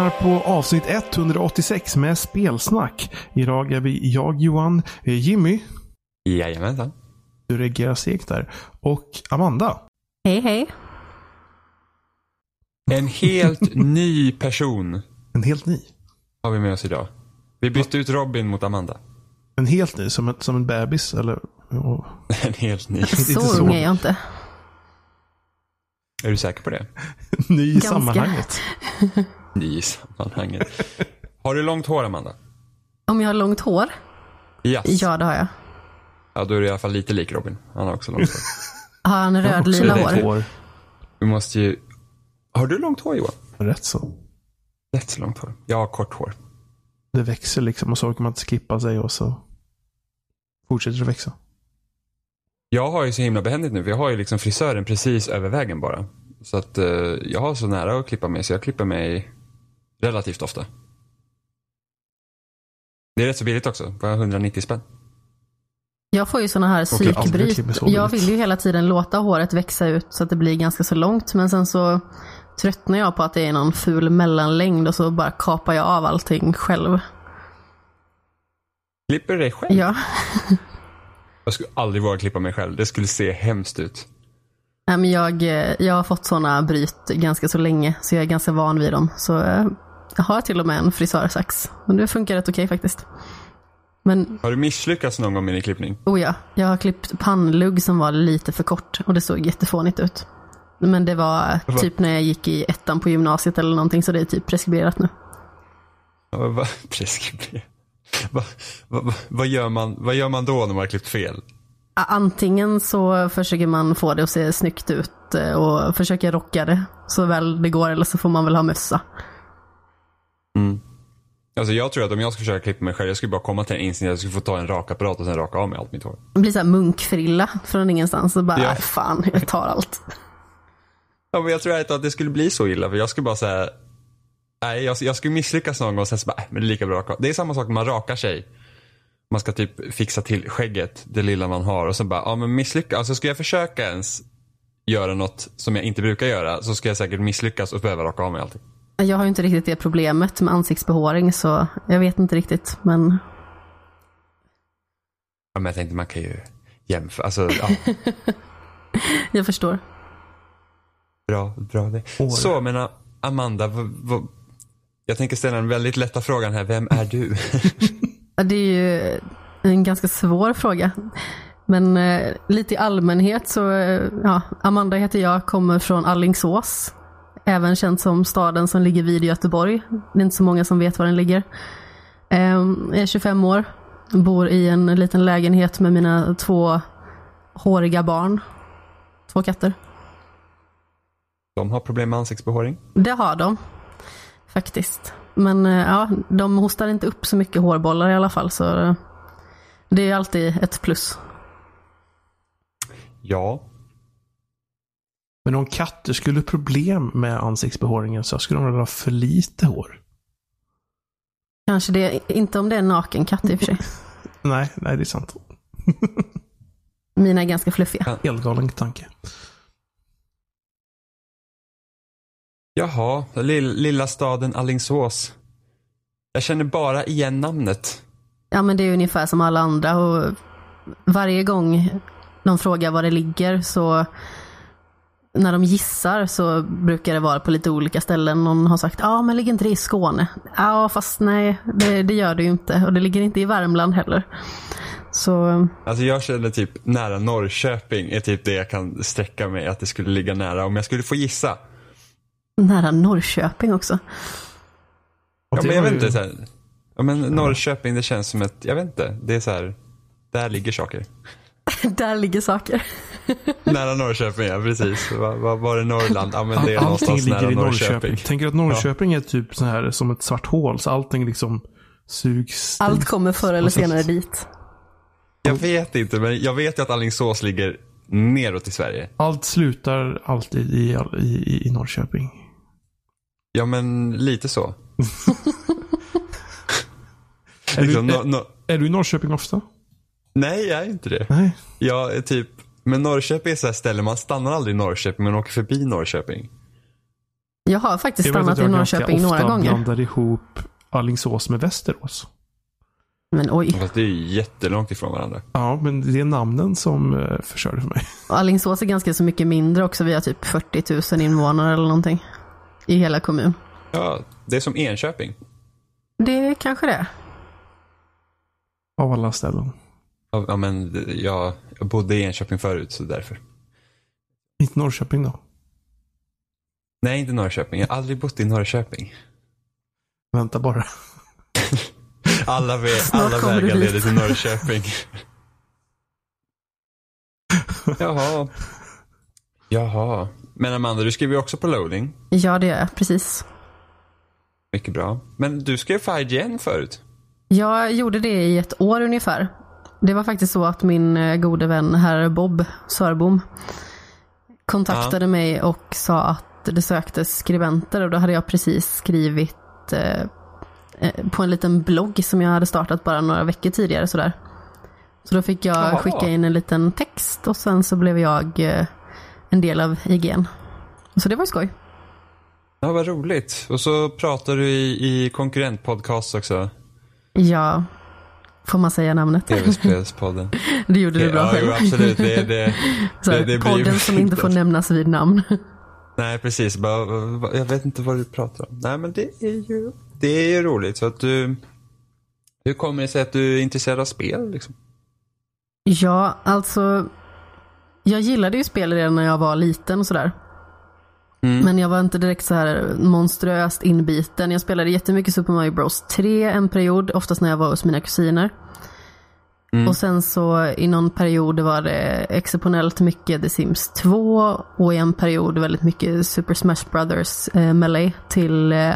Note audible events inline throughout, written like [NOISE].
avsnitt 186 med spelsnack. Idag är vi jag Johan, eh, Jimmy, Jajamensan. du reagerar segt där, och Amanda. Hej hej. En helt [LAUGHS] ny person En helt ny. har vi med oss idag. Vi bytte ut Robin mot Amanda. En helt ny, som, ett, som en bebis eller? Oh. [LAUGHS] En helt ny. [LAUGHS] Inte Så så. ung är jag inte. Är du säker på det? Ny i Ganska. sammanhanget. [LAUGHS] I sammanhanget. Har du långt hår Amanda? Om jag har långt hår? Yes. Ja, det har jag. Ja, då är du i alla fall lite lik Robin. Han har också långt hår. [LAUGHS] Har han röd-lila hår? hår. Vi måste ju... Har du långt hår Johan? Rätt så. Rätt så långt hår. Jag har kort hår. Det växer liksom och så orkar man inte skippa sig och så fortsätter det växa. Jag har ju så himla behändigt nu, för jag har ju liksom frisören precis över vägen bara. Så att eh, jag har så nära att klippa mig, så jag klipper mig relativt ofta. Det är rätt så billigt också, bara 190 spänn. Jag får ju såna här psykbryt. Jag vill ju hela tiden låta håret växa ut så att det blir ganska så långt. Men sen så tröttnar jag på att det är någon ful mellanlängd och så bara kapar jag av allting själv. Klipper du dig själv? Ja. [LAUGHS] Jag skulle aldrig våga klippa mig själv, det skulle se hemskt ut. Nej, men jag, eh, jag har fått såna bryt ganska så länge så jag är ganska van vid dem. Så eh, jag har till och med en frisörsax. Men det funkar rätt okej faktiskt. Men Har du misslyckats någon gång med din klippning? Oh ja, jag har klippt pannlugg som var lite för kort och det såg jättefånigt ut. Men det var Va? typ när jag gick i ettan på gymnasiet eller någonting så det är typ preskriberat nu. Vad- [LAUGHS] Preskriberat. Vad vad- vad- gör man, vad gör man då när man har klippt fel? Antingen så försöker man få det att se snyggt ut eh, och försöker rocka det så väl det går eller så får man väl ha mössa. Alltså jag tror att om jag skulle försöka klippa mig själv, jag skulle bara komma till en att jag skulle få ta en rakapparat och sen raka av mig allt mitt hår. Det blir så här munkfrilla från ingenstans och bara, Ja. "Äh, fan jag tar allt. Ja, men jag tror inte att det skulle bli så illa, för jag skulle bara säga Nej, jag, jag skulle misslyckas någon gång och sen så bara, äh, men det är lika bra att raka. Det är samma sak när man rakar sig. Man ska typ fixa till skägget, det lilla man har och så bara, ja men misslyckas. Alltså ska jag försöka ens göra något som jag inte brukar göra så ska jag säkert misslyckas och behöva raka av mig allting. Jag har ju inte riktigt det problemet med ansiktsbehåring så jag vet inte riktigt men Ja, men jag tänkte man kan ju jämföra, alltså ja, [LAUGHS] jag förstår. bra, bra det. Hår. Så men Amanda, vad, vad, jag tänker ställa den väldigt lätta frågan här, vem är du? [LAUGHS] Det är ju en ganska svår fråga. Men eh, lite i allmänhet så, eh, ja, Amanda heter jag, kommer från Allingsås. Även känd som staden som ligger vid Göteborg. Det är inte så många som vet var den ligger. Eh, jag är 25 år, bor i en liten lägenhet med mina två håriga barn. Två katter. De har problem med ansiktsbehåring. Det har de, faktiskt. Men eh, ja, de hostar inte upp så mycket hårbollar i alla fall. Så eh, det är alltid ett plus. Ja, Men om katter skulle ha problem med ansiktsbehåringen så skulle de ha för lite hår? Kanske det, inte om det är en naken katt i och för sig. [LAUGHS] Nej, nej det är sant. [LAUGHS] Mina är ganska fluffiga. Helt galen tanke. Jaha, lill, lilla staden Allingsås. Jag känner bara igen namnet. Ja men det är ungefär som alla andra och varje gång de frågar var det ligger så när de gissar så brukar det vara på lite olika ställen. Någon har sagt, ja men ligger inte det i Skåne? Ja fast nej, det, det gör det ju inte. Och det ligger inte i Värmland heller. Så Alltså jag känner typ nära Norrköping är typ det jag kan sträcka mig att det skulle ligga nära om jag skulle få gissa. nära Norrköping också. Ja, men jag vet inte. Så här, ja, men Norrköping det känns som ett, jag vet inte. Det är så här, där ligger saker. [LAUGHS] Där ligger saker. [LAUGHS] nära Norrköping, ja precis. Var, var, är Norrland? Ja men det är Allting någonstans ligger nära i Norrköping. Norrköping. Tänker att Norrköping är typ så här som ett svart hål. Så allting liksom sugs Allt dit. kommer förr eller Och så- senare dit. Jag vet inte, men jag vet ju att Alingsås ligger neråt i Sverige. Allt slutar alltid i, i, i Norrköping. Ja men lite så. [LAUGHS] Är du, liksom, är, no, no, är du i Norrköping ofta? nej, jag är inte det. Nej. Jag är typ, men Norrköping är så här ställe, man stannar aldrig i Norrköping, men åker förbi Norrköping. Jag har faktiskt Jag vet stannat att i jag Norrköping några gånger. blandar ihop Alingsås med Västerås. Men oj, Fast det är ju jättelångt ifrån varandra. Ja, men det är namnen som förstör det för mig. Alingsås är ganska så mycket mindre också. Vi har typ 40 000 invånare eller någonting. I hela kommun. Ja, det är som Enköping. Det är kanske det. Av alla ställen. Ja, ja, men jag, jag bodde i Enköping förut, så därför. Inte Norrköping då. Nej, inte Norrköping. Jag har aldrig bott i Norrköping. Vänta bara. [LAUGHS] Alla, vä- alla vägar leder till Norrköping. [LAUGHS] Jaha. Jaha. Men Amanda, du skriver ju också på loading. Ja, det gör jag. Precis. Mycket bra. Men du skrev för IGN förut. Jag gjorde det i ett år ungefär. Det var faktiskt så att min eh, gode vän herr Bob Sörbom kontaktade mig och sa att det söktes skribenter och då hade jag precis skrivit eh, eh, på en liten blogg som jag hade startat bara några veckor tidigare sådär. Så då fick jag Jaha. skicka in en liten text och sen så blev jag eh, en del av IGN. Så det var ju skoj. Ja, vad roligt. Och så pratar du i, i konkurrentpodcast också. Ja, får man säga namnet? TV-spelspodden. [LAUGHS] Det gjorde du bra ja, själv. jo, absolut. Det, det, [LAUGHS] Så det- det blir podden ju som inte får nämnas vid namn. [LAUGHS] nej, precis. Bara, jag vet inte vad du pratar om. Nej, men det är ju, det är ju roligt. Så att du, hur kommer det sig att du är intresserad av spel? Liksom? Ja, alltså. Jag gillade ju spel redan när jag var liten och sådär. Mm. Men jag var inte direkt så här monstruöst inbiten. Jag spelade jättemycket Super Mario Bros 3 en period, oftast när jag var hos mina kusiner. Mm. Och sen så i någon period var det exceptionellt mycket The Sims 2 och i en period väldigt mycket Super Smash Brothers eh, Melee till eh,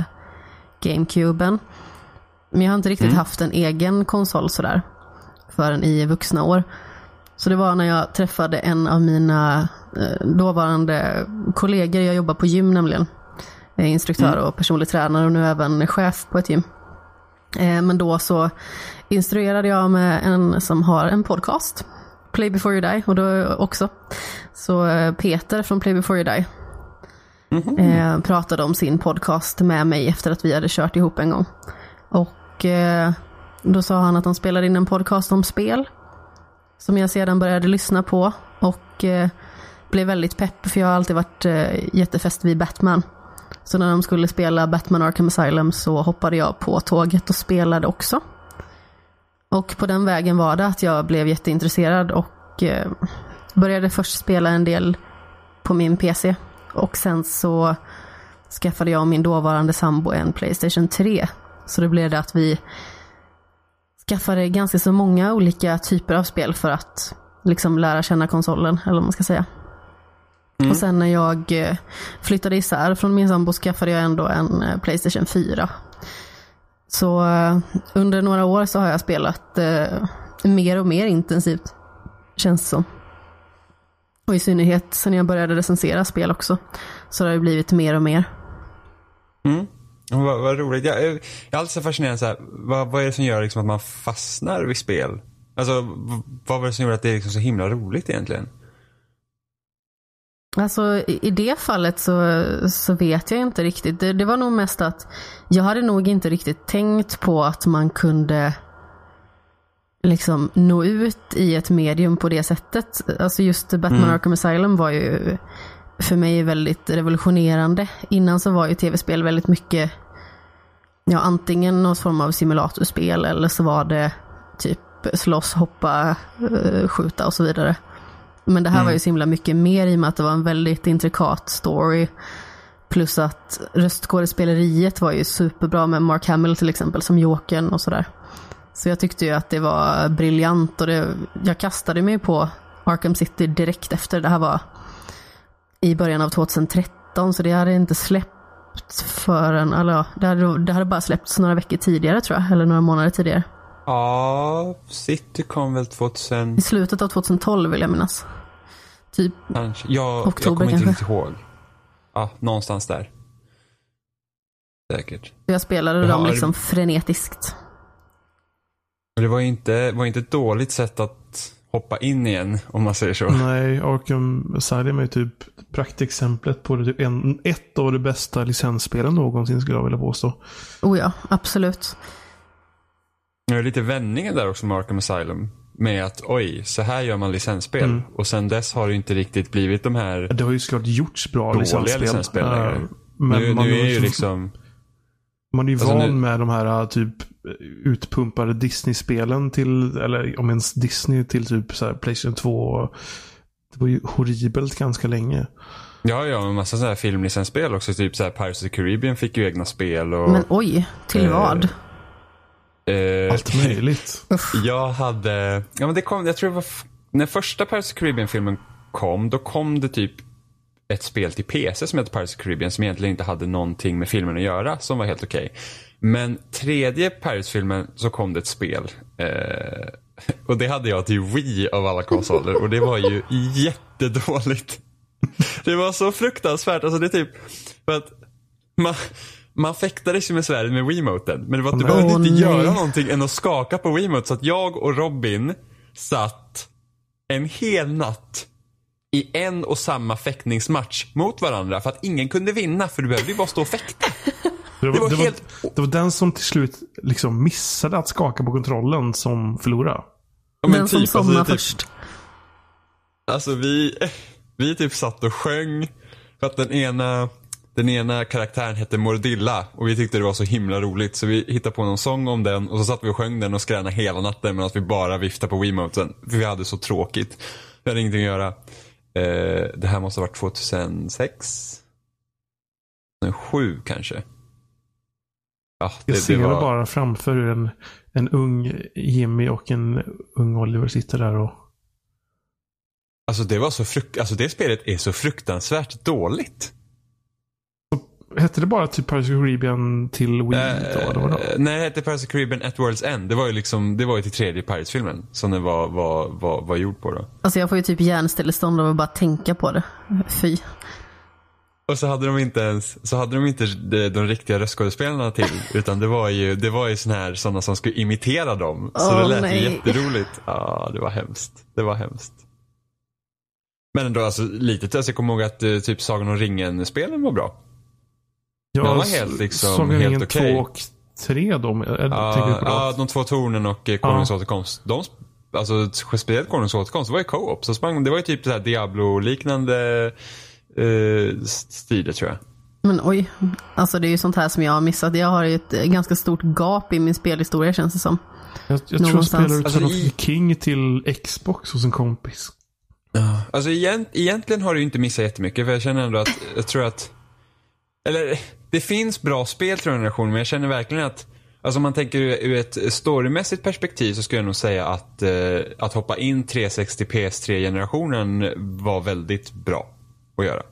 GameCuben. Men jag har inte riktigt Mm. haft en egen konsol sådär förrän i vuxna år. Så det var när jag träffade en av mina eh, dåvarande kollegor, jag jobbar på gym nämligen. Är instruktör och personlig tränare och nu även chef på ett gym. Eh, Men då så instruerade jag med en som har en podcast, Play before you die, och då också. Så eh, Peter från Play before you die eh, pratade om sin podcast med mig efter att vi hade kört ihop en gång. Och eh, då sa han att han spelade in en podcast om spel. Som jag sedan började lyssna på och eh, blev väldigt pepp för jag har alltid varit eh, jättefäst vid Batman. Så när de skulle spela Batman Arkham Asylum så hoppade jag på tåget och spelade också. Och på den vägen var det att jag blev jätteintresserad och eh, började först spela en del på min PC. Och sen så skaffade jag och min dåvarande sambo en Playstation 3. Så det blev det att vi skaffade ganska så många olika typer av spel för att liksom lära känna konsolen, eller vad man ska säga. Och sen när jag eh, flyttade isär från min sambo skaffade jag ändå en eh, Playstation 4. Så eh, under några år så har jag spelat eh, mer och mer intensivt, känns det som. Och i synnerhet sen jag började recensera spel också, så har det blivit mer och mer. Mm. Vad, vad roligt. Jag, jag är alltid så fascinerad så här, vad, vad är det som gör liksom att man fastnar vid spel? Alltså, vad var det som gjorde att det är liksom så himla roligt egentligen? Alltså i i det fallet så, så vet jag inte riktigt. Det, det var nog mest att jag hade nog inte riktigt tänkt på att man kunde liksom nå ut i ett medium på det sättet. Alltså just Batman Mm. Arkham Asylum var ju för mig väldigt revolutionerande. Innan så var ju tv-spel väldigt mycket ja, antingen någon form av simulatorspel eller så var det typ slåss, hoppa, eh, skjuta och så vidare. Men det här var ju så himla mycket mer i och med att det var en väldigt intrikat story. Plus att röstskådespeleriet var ju superbra med Mark Hamill till exempel som Jokern och sådär. Så jag tyckte ju att det var briljant och det, jag kastade mig på Arkham City direkt efter. Det här var i början av 2013 så det hade inte släppt förrän, eller ja, det hade, det hade bara släppts några veckor tidigare tror jag, eller några månader tidigare. Ja, City kom väl 2000 I slutet av 2012 vill jag minnas. Typ, kanske. Jag, Oktober jag kommer inte kanske. riktigt ihåg. Ja, någonstans där. Säkert. jag spelade dem liksom frenetiskt. Det var ju inte, var inte ett dåligt sätt att hoppa in igen om man säger så. Nej, Arkham Asylum är typ praktexemplet på det, typ en, ett av de bästa licensspelen någonsin skulle jag vilja påstå. Oh ja, absolut. Det är lite vändningen där också med Arkham Asylum. Med att oj, så här gör man licensspel. Mm. Och sen dess har det inte riktigt blivit de här Det har ju såklart gjorts bra dåliga licensspel. licensspel längre. men nu, man, nu är ju så- liksom, man är ju Alltså van nu- med de här typ utpumpade Disney-spelen till, eller om ens Disney till typ så här Playstation 2. Det var ju horribelt ganska länge. ja ja, en massa sådana här filmlicensspel också. Typ så här Pirates of the Caribbean fick ju egna spel och Men oj, till Eh, vad? eh, Allt möjligt. [LAUGHS] Jag hade, ja men det kom, jag tror det var, när första Pirates of the Caribbean-filmen kom, då kom det typ ett spel till PC som hette Pirates of Caribbean som egentligen inte hade någonting med filmen att göra, som var helt okej. Men tredje Pirates-filmen så kom det ett spel. Eh, och det hade jag till Wii av alla konsoler och det var ju jättedåligt. [LAUGHS] Det var så fruktansvärt, alltså det är typ, för att man, man fäktades ju med svärdet med Wiimoten. Men det var att du Nej. behövde inte nej. göra någonting än att skaka på Wiimote. Så att jag och Robin satt en hel natt i en och samma fäktningsmatch mot varandra. För att ingen kunde vinna för du behövde ju bara stå och fäkta. Det var, Det var det, helt- var, det var den som till slut liksom missade att skaka på kontrollen som förlorade. Ja, men Den som typ, somnar alltså, typ, först. Alltså vi, vi typ satt och sjöng. För att den ena, den ena karaktären hette Mordilla. Och vi tyckte det var så himla roligt. Så vi hittade på någon sång om den. Och så satt vi och sjöng den och skränade hela natten. Medan vi bara viftade på Wiimoten. För vi hade så tråkigt. Vi hade ingenting att göra. Eh, det här måste ha varit 2006? 2007 kanske. Ja, Jag det, ser det var... bara framför en, en ung Jimmy och en ung Oliver sitter där och... Alltså det var så frukt... Alltså det spelet är så fruktansvärt dåligt. Hette det bara typ the Caribbean till Wii då? Eller vadå? Eh, nej, det hette the Caribbean at World's End. Det var ju liksom, det var ju till tredje Pirates-filmen som den var, var, var, var gjord på då. Alltså jag får ju typ hjärnstillestånd av att bara tänka på det. Fy. Och så hade de inte ens, så hade de inte de, de riktiga röstskådespelarna till. [LAUGHS] Utan det var ju, det var ju såna här, sådana som skulle imitera dem. Så Åh, det lät nej. ju jätteroligt. Ja, det var hemskt. Det var hemskt. Men ändå alltså lite, alltså jag kommer ihåg att eh, typ Sagan om ringen-spelen var bra. Ja, var helt liksom om helt ringen okej. 2 och 3 då? Ja, ja, det? de två tornen och eh, Konungens återkomst. De, alltså speciellt Konungens återkomst, det var ju co-op. Så sprang, det var ju typ så här Diablo-liknande eh, stil tror jag. Men oj, alltså det är ju sånt här som jag har missat. Jag har ju ett eh, ganska stort gap i min spelhistoria känns det som. Jag, jag tror jag spelade ut Alltså, i- King till Xbox hos en kompis. Alltså egent, egentligen har du ju inte missat jättemycket för jag känner ändå att, jag tror att, eller det finns bra spel till den generationen men jag känner verkligen att, alltså om man tänker ur, ett storymässigt perspektiv så skulle jag nog säga att, eh, att hoppa in 360 PS3-generationen var väldigt bra att göra.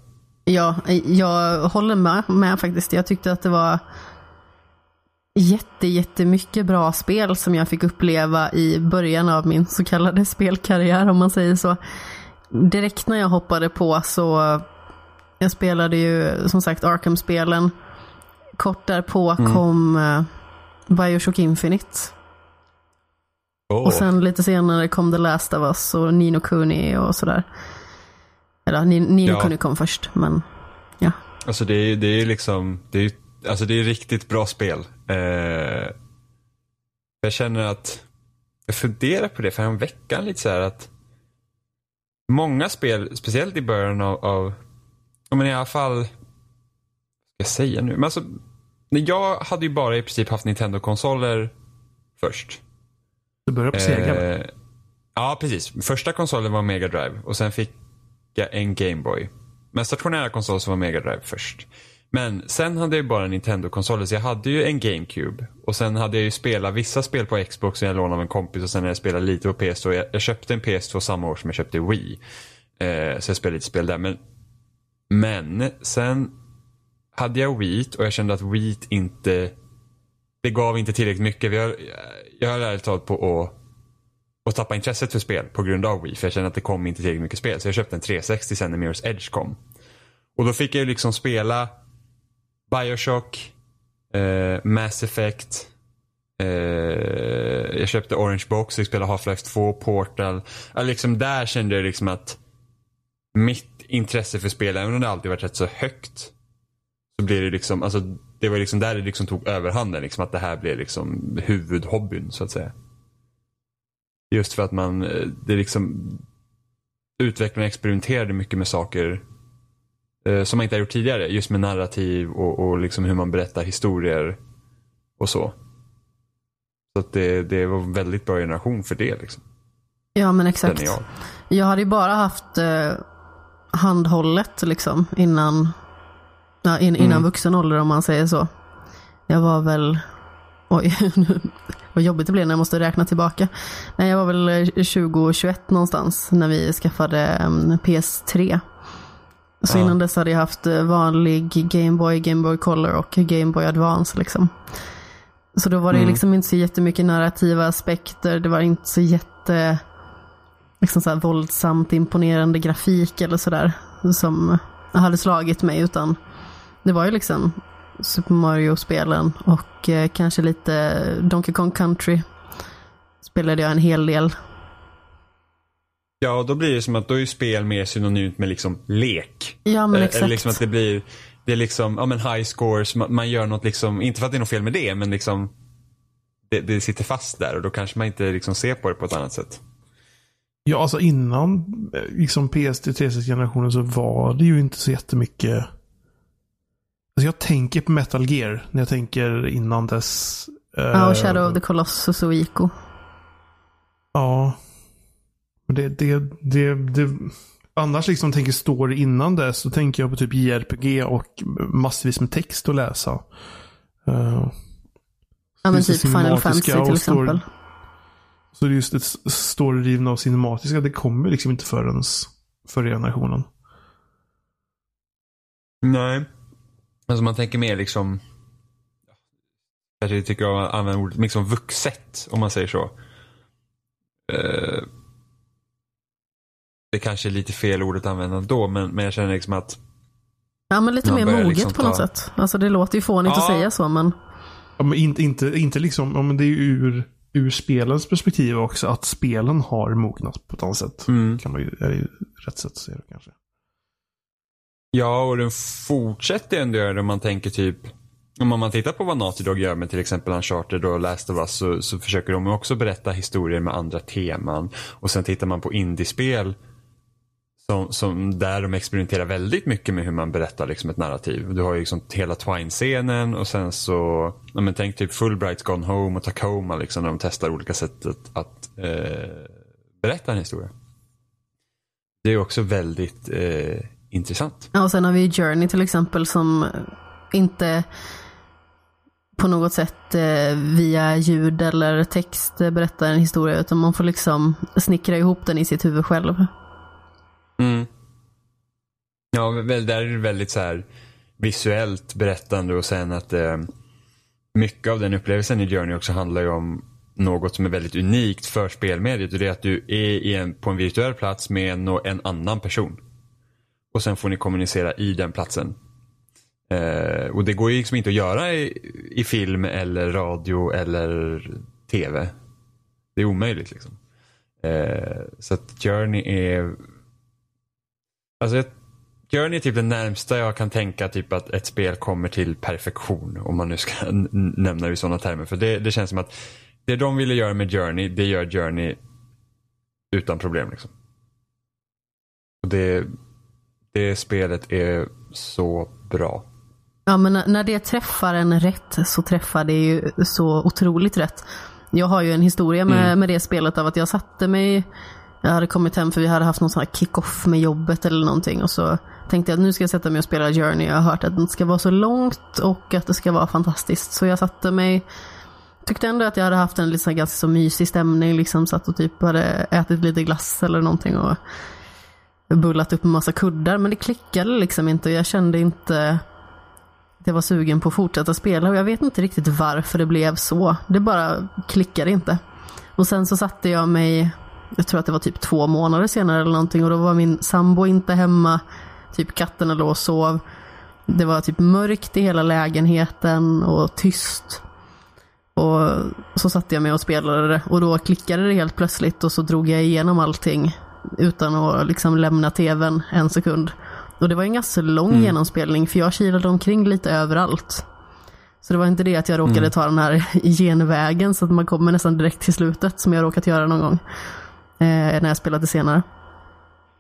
Ja, jag håller med, med faktiskt. Jag tyckte att det var jätte, jättemycket bra spel som jag fick uppleva i början av min så kallade spelkarriär om man säger så. Direkt när jag hoppade på så jag spelade ju som sagt Arkham-spelen. Kort därpå kom uh, Bioshock Infinite. Oh. Och sen lite senare kom The Last of Us och Nino Kuni och sådär. Eller Ni- Nino Ja. Kuni kom först, men ja. Alltså det är, det är liksom, det är, alltså det är riktigt bra spel. Eh, jag känner att, jag funderar på det för en veckan lite så här att många spel, speciellt i början av, av men i alla fall, vad ska jag säga nu? Men alltså, jag hade ju bara i princip haft Nintendo-konsoler först. Du börjar på Sega. Eh, ja, precis. Första konsolen var Mega Drive och sen fick jag en Game Boy. Men stationära konsoler så var Mega Drive först. Men sen hade jag ju bara Nintendo-konsoler så jag hade ju en GameCube. Och sen hade jag ju spelat vissa spel på Xbox som jag lånade av en kompis och sen hade jag spelat lite på PS2. Jag, jag köpte en PS2 samma år som jag köpte Wii. Eh, så jag spelade lite spel där. Men, men sen hade jag Wheat och jag kände att Wheat inte det gav inte tillräckligt mycket. Jag, jag har ärligt talat på att och tappa intresset för spel på grund av Wii. För jag kände att det kom inte tillräckligt mycket spel. Så jag köpte en 360 sen när Mirror's Edge kom. Och då fick jag ju liksom spela Bioshock, eh, Mass Effect, Eh, jag köpte Orange Box, jag spelade Half-Life 2, Portal. Liksom där kände jag liksom att mitt intresse för spel, även om det alltid varit rätt så högt, så blir det liksom, alltså det var liksom där det liksom tog överhanden. Liksom, att det här blev liksom huvudhobbyn så att säga. Just för att man, eh, det liksom, utvecklarna experimenterade mycket med saker eh, som man inte har gjort tidigare. Just med narrativ och, och liksom hur man berättar historier och så. Så att det, det var en väldigt bra generation för det. Liksom. Ja men exakt. jag. Jag hade ju bara haft eh, handhållet liksom innan, ja, in, innan Mm. vuxen ålder om man säger så. Jag var väl, oj, [LAUGHS] vad jobbigt det blev när jag måste räkna tillbaka. Nej, jag var väl eh, 20-21 någonstans när vi skaffade mm, PS3. Så Ja. innan dess hade jag haft eh, vanlig Game Boy, Game Boy Color och Game Boy Advance liksom. Så då var det Mm. liksom inte så jättemycket narrativa aspekter. Det var inte så jätte liksom så här våldsamt imponerande grafik eller sådär som hade slagit mig utan det var ju liksom Super Mario-spelen och eh, kanske lite Donkey Kong Country spelade jag en hel del. Ja, då blir det som att då är spel mer synonymt med liksom lek. Ja men exakt. Eller liksom att det blir, det är liksom, ja men high scores, man, man gör något liksom, inte för att det är något fel med det, men liksom det, det sitter fast där och då kanske man inte liksom ser på det på ett annat sätt. Ja, alltså innan eh, liksom PS3 360-generationen så var det ju inte så jättemycket. Alltså jag tänker på Metal Gear när jag tänker innan dess. eh, Ja, och Shadow of the Colossus och Ico. Ja. Men Det, det, det, det, annars liksom tänker story innan dess så tänker jag på typ JRPG och massvis med text att läsa. Eh, Ja men typ Final Fantasy till exempel. Så det är just det storydrivna och cinematiska, det kommer liksom inte förrän förra generationen. Nej. Alltså man tänker mer liksom, kanske tycker jag att använda ordet liksom vuxet, om man säger så. Eh, det kanske är lite fel ord att använda då, men, men jag känner liksom att Ja men lite mer moget liksom på något ta- sätt. Alltså det låter ju fånigt att Ja. säga så men Ja, men inte, inte, inte liksom, ja, men det är ju ur, ur spelens perspektiv också, att spelen har mognat på ett annat sätt. mm. Kan man ju, är ju rätt sätt att säga det kanske. Ja, och den fortsätter ändå göra det om man tänker typ om man tittar på vad Naughty Dog gör med till exempel Uncharted och Last of Us så, så försöker de också berätta historier med andra teman. Och sen tittar man på indiespel som, som där de experimenterar väldigt mycket med hur man berättar liksom ett narrativ. Du har ju liksom hela Twine-scenen och sen så, ja, men tänk typ Fulbright Gone Home och Tacoma liksom när de testar olika sätt att, att eh, berätta en historia. Det är också väldigt eh, intressant. Ja, och sen har vi Journey till exempel som inte på något sätt eh, via ljud eller text berättar en historia utan man får liksom snickra ihop den i sitt huvud själv. Mm. Ja, väl, där är det väldigt så här visuellt berättande och sen att eh, mycket av den upplevelsen i Journey också handlar ju om något som är väldigt unikt för spelmediet och det är att du är i en, på en virtuell plats med en, en annan person. Och sen får ni kommunicera i den platsen. Eh, och det går ju liksom inte att göra i, i film eller radio eller tv. Det är omöjligt liksom. Eh, så att Journey är Alltså jag- Journey är typ det närmsta jag kan tänka typ att ett spel kommer till perfektion. Om man nu ska [LAUGHS] nämna det i sådana termer. För det, det känns som att det de ville göra med Journey, det gör Journey utan problem. Liksom. Och det, det spelet är så bra. Ja, men när- när det träffar en rätt så träffar det ju så otroligt rätt. Jag har ju en historia med, Mm. med det spelet av att jag satte mig, jag hade kommit hem för vi hade haft någon sån här kick-off med jobbet eller någonting och så tänkte jag att nu ska jag sätta mig och spela Journey. Jag har hört att det ska vara så långt och att det ska vara fantastiskt. Så jag satte mig, tyckte ändå att jag hade haft en liksom ganska så mysig stämning, liksom satt och typ hade ätit lite glass eller någonting och bullat upp en massa kuddar. Men det klickade liksom inte och jag kände inte att jag var sugen på att fortsätta spela och jag vet inte riktigt varför det blev så. Det bara klickade inte. Och sen så satte jag mig, jag tror att det var typ två månader senare eller någonting och då var min sambo inte hemma. Typ katterna låg och sov. Det var typ mörkt i hela lägenheten och tyst. Och så satte jag mig och spelade det och då klickade det helt plötsligt och så drog jag igenom allting utan att liksom lämna tvn en sekund. Och det var en ganska lång mm. genomspelning för jag kilade omkring lite överallt. Så det var inte det att jag råkade mm. ta den här [LAUGHS] genvägen så att man kommer nästan direkt till slutet som jag råkat göra någon gång. Eh, när jag spelade senare.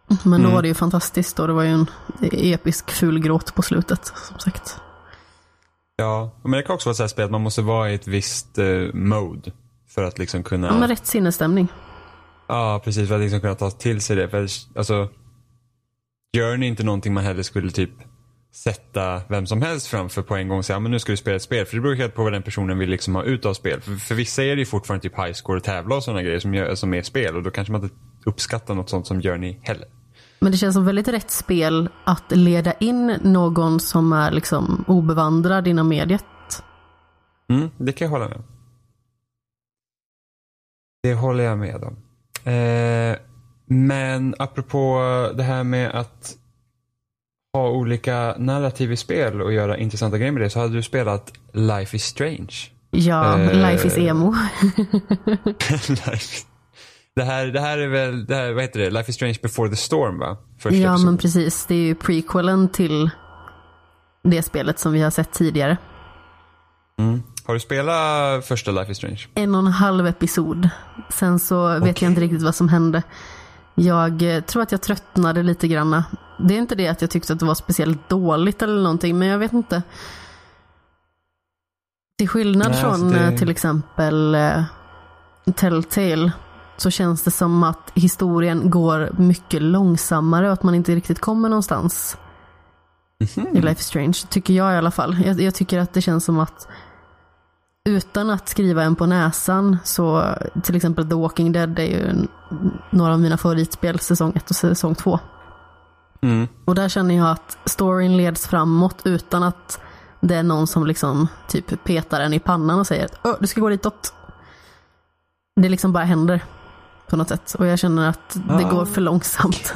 Men mm. då var det ju fantastiskt och det var ju en episk fulgråt på slutet som sagt. Ja, men det kan också vara så här spel att man måste vara i ett visst uh, mode för att liksom kunna... Ja, rätt sinnesstämning. Ja, precis. För att liksom kunna ta till sig det. För alltså, gör ni inte någonting man heller skulle typ sätta vem som helst framför på en gång och säga men nu ska du spela ett spel. För det beror helt på vad den personen vill liksom ha ut av spel. För, för vissa är det ju fortfarande typ high score och tävla och sådana grejer som, gör, som är spel. Och då kanske man inte uppskattar något sånt som Journey heller. Men det känns som väldigt rätt spel att leda in någon som är liksom obevandrad inom mediet. Mm, det kan jag hålla med Det håller jag med om. Eh, men apropå det här med att ha olika narrativ i spel och göra intressanta grejer med det så hade du spelat Life is Strange. Ja, eh, Life is Emo. [LAUGHS] [LAUGHS] det, här, det här är väl, det här, vad heter det, Life is Strange before the storm va? Första ja episode. men precis, det är ju prequelen till det spelet som vi har sett tidigare. Mm. Har du spelat första Life is Strange? En och en halv episod. Sen så vet okay. jag inte riktigt vad som hände. Jag eh, tror att jag tröttnade lite grann. Det är inte det att jag tyckte att det var speciellt dåligt eller någonting, men jag vet inte. Till skillnad Nej, från alltså det... till exempel uh, Telltale så känns det som att historien går mycket långsammare och att man inte riktigt kommer någonstans. Mm -hmm. I Life is Strange, tycker jag i alla fall. Jag, jag, tycker att det känns som att utan att skriva en på näsan så till exempel The Walking Dead är ju några av mina favoritspel säsong 1 och säsong 2. Mm. Och där känner jag att storyn leds framåt utan att det är någon som liksom typ petar en i pannan och säger att du ska gå ditåt. Det liksom bara händer på något sätt och jag känner att det ah. går för långsamt.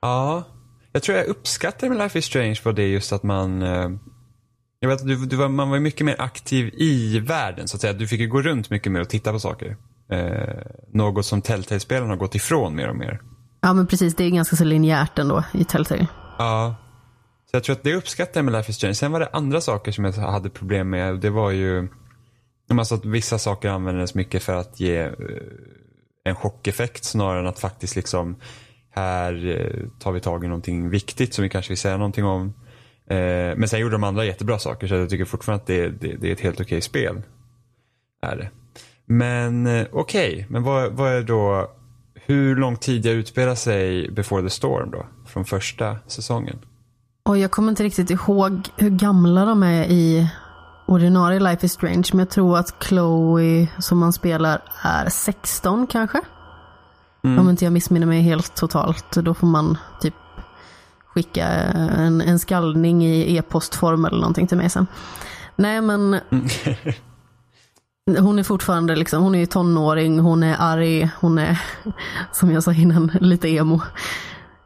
Ja, jag tror jag uppskattar med Life is Strange var det just att man eh, jag vet, du, du var, man var mycket mer aktiv i världen så att säga. Du fick ju gå runt mycket mer och titta på saker. Eh, något som Telltale-spelen har gått ifrån mer och mer. Ja men precis, det är ganska så linjärt ändå i Telltale. Ja. Så jag tror att det uppskattar jag med Life is Strange. Sen var det andra saker som jag hade problem med. Det var ju alltså att vissa saker användes mycket för att ge eh, en chockeffekt snarare än att faktiskt liksom här eh, tar vi tag i någonting viktigt som vi kanske vill säga någonting om. Eh, men sen gjorde de andra jättebra saker så jag tycker fortfarande att det, det, det är ett helt okej spel. Är det. Men eh, okej, okay. men vad, vad är då, hur lång tid jag utspelar sig Before the Storm då? Från första säsongen? Och jag kommer inte riktigt ihåg hur gamla de är i ordinarie Life is Strange. Men jag tror att Chloe som man spelar är 16 kanske. Mm. Om inte jag missminner mig helt totalt. Då får man typ skicka en, en skallning i e-postform eller någonting till mig sen. Nej men [LAUGHS] Hon är fortfarande liksom, hon är tonåring, hon är arg, hon är [LAUGHS] som jag sa innan, lite emo.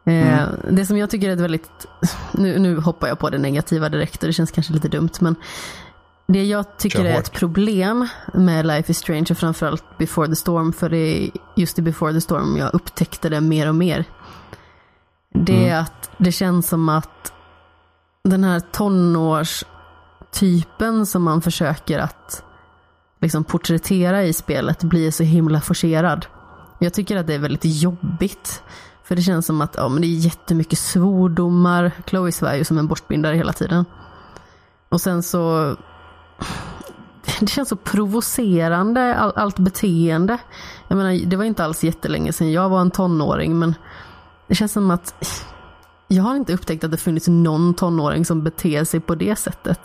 Eh, mm. Det som jag tycker är ett väldigt, nu, nu hoppar jag på det negativa direkt och det känns kanske lite dumt men det jag tycker är ett problem med Life is Strange och framförallt Before the Storm, för det är just i Before the Storm jag upptäckte det mer och mer. Det är mm. att det känns som att den här tonårstypen som man försöker att liksom porträttera i spelet blir så himla forcerad. Jag tycker att det är väldigt jobbigt. För det känns som att ja, men det är jättemycket svordomar. Chloe svär ju som en borstbindare hela tiden. Och sen så... Det känns så provocerande, all, allt beteende. Jag menar, det var inte alls jättelänge sedan jag var en tonåring, men det känns som att jag har inte upptäckt att det funnits någon tonåring som beter sig på det sättet.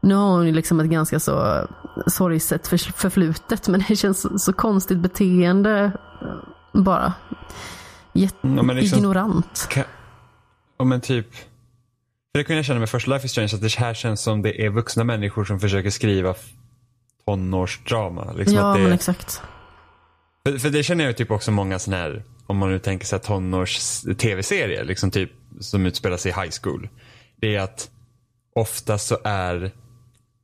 Nu har hon ju liksom ett ganska så sorgset förflutet men det känns så, konstigt beteende bara. Jätte ja, liksom, ja men typ. För det kunde jag känna med första Life is Strange att det här känns som det är vuxna människor som försöker skriva tonårsdrama. Liksom ja det, men exakt. För, för det känner jag ju typ också många sådana här om man nu tänker sig tonårs tv-serier liksom typ, som utspelar sig i high school. Det är att ofta så är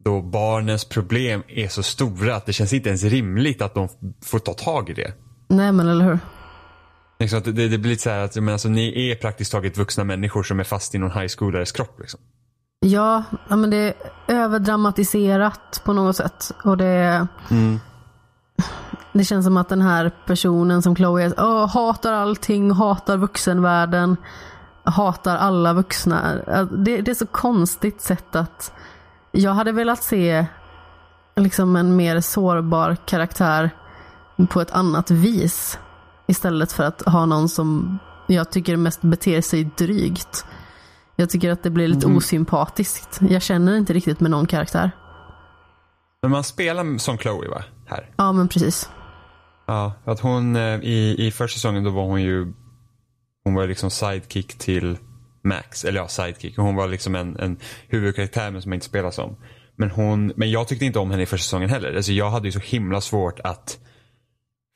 då barnens problem är så stora att det känns inte ens rimligt att de får ta tag i det. Nej men eller hur. Liksom att det, det blir lite så här att men alltså, ni är praktiskt taget vuxna människor som är fast i någon high schoolares kropp. Liksom. Ja, men det är överdramatiserat på något sätt. Och det, det känns som att den här personen som Chloe är, åh, hatar allting, hatar vuxenvärlden, hatar alla vuxna. Det, det är så konstigt sätt att jag hade velat se liksom en mer sårbar karaktär på ett annat vis. Istället för att ha någon som jag tycker mest beter sig drygt. Jag tycker att det blir lite osympatiskt. Jag känner inte riktigt med någon karaktär. Men man spelar som Chloe va? Här. Ja, men precis. Ja, för att hon eh, i, i första säsongen då var hon ju Hon var liksom sidekick till Max, eller ja sidekick. Hon var liksom en, en huvudkaraktär men som jag inte spelar som. Men hon, men jag tyckte inte om henne i första säsongen heller. Alltså jag hade ju så himla svårt att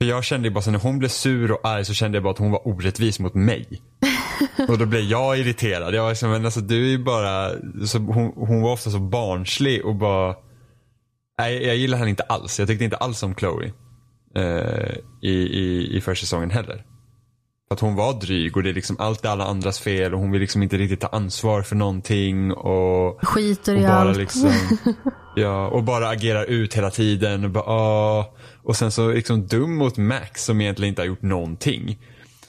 för jag kände ju bara så när hon blev sur och arg så kände jag bara att hon var orättvis mot mig. [LAUGHS] och då blev jag irriterad. Jag var liksom, men alltså du är ju bara, så hon, hon var ofta så barnslig och bara Nej, jag gillar henne inte alls. Jag tyckte inte alls om Chloe. Eh, i, i, I första säsongen heller. För att hon var dryg och det är liksom allt är alla andras fel och hon vill liksom inte riktigt ta ansvar för någonting och, Skiter och i bara allt. liksom [LAUGHS] Ja, och bara agerar ut hela tiden och bara "Åh." Och sen så liksom dum mot Max som egentligen inte har gjort någonting.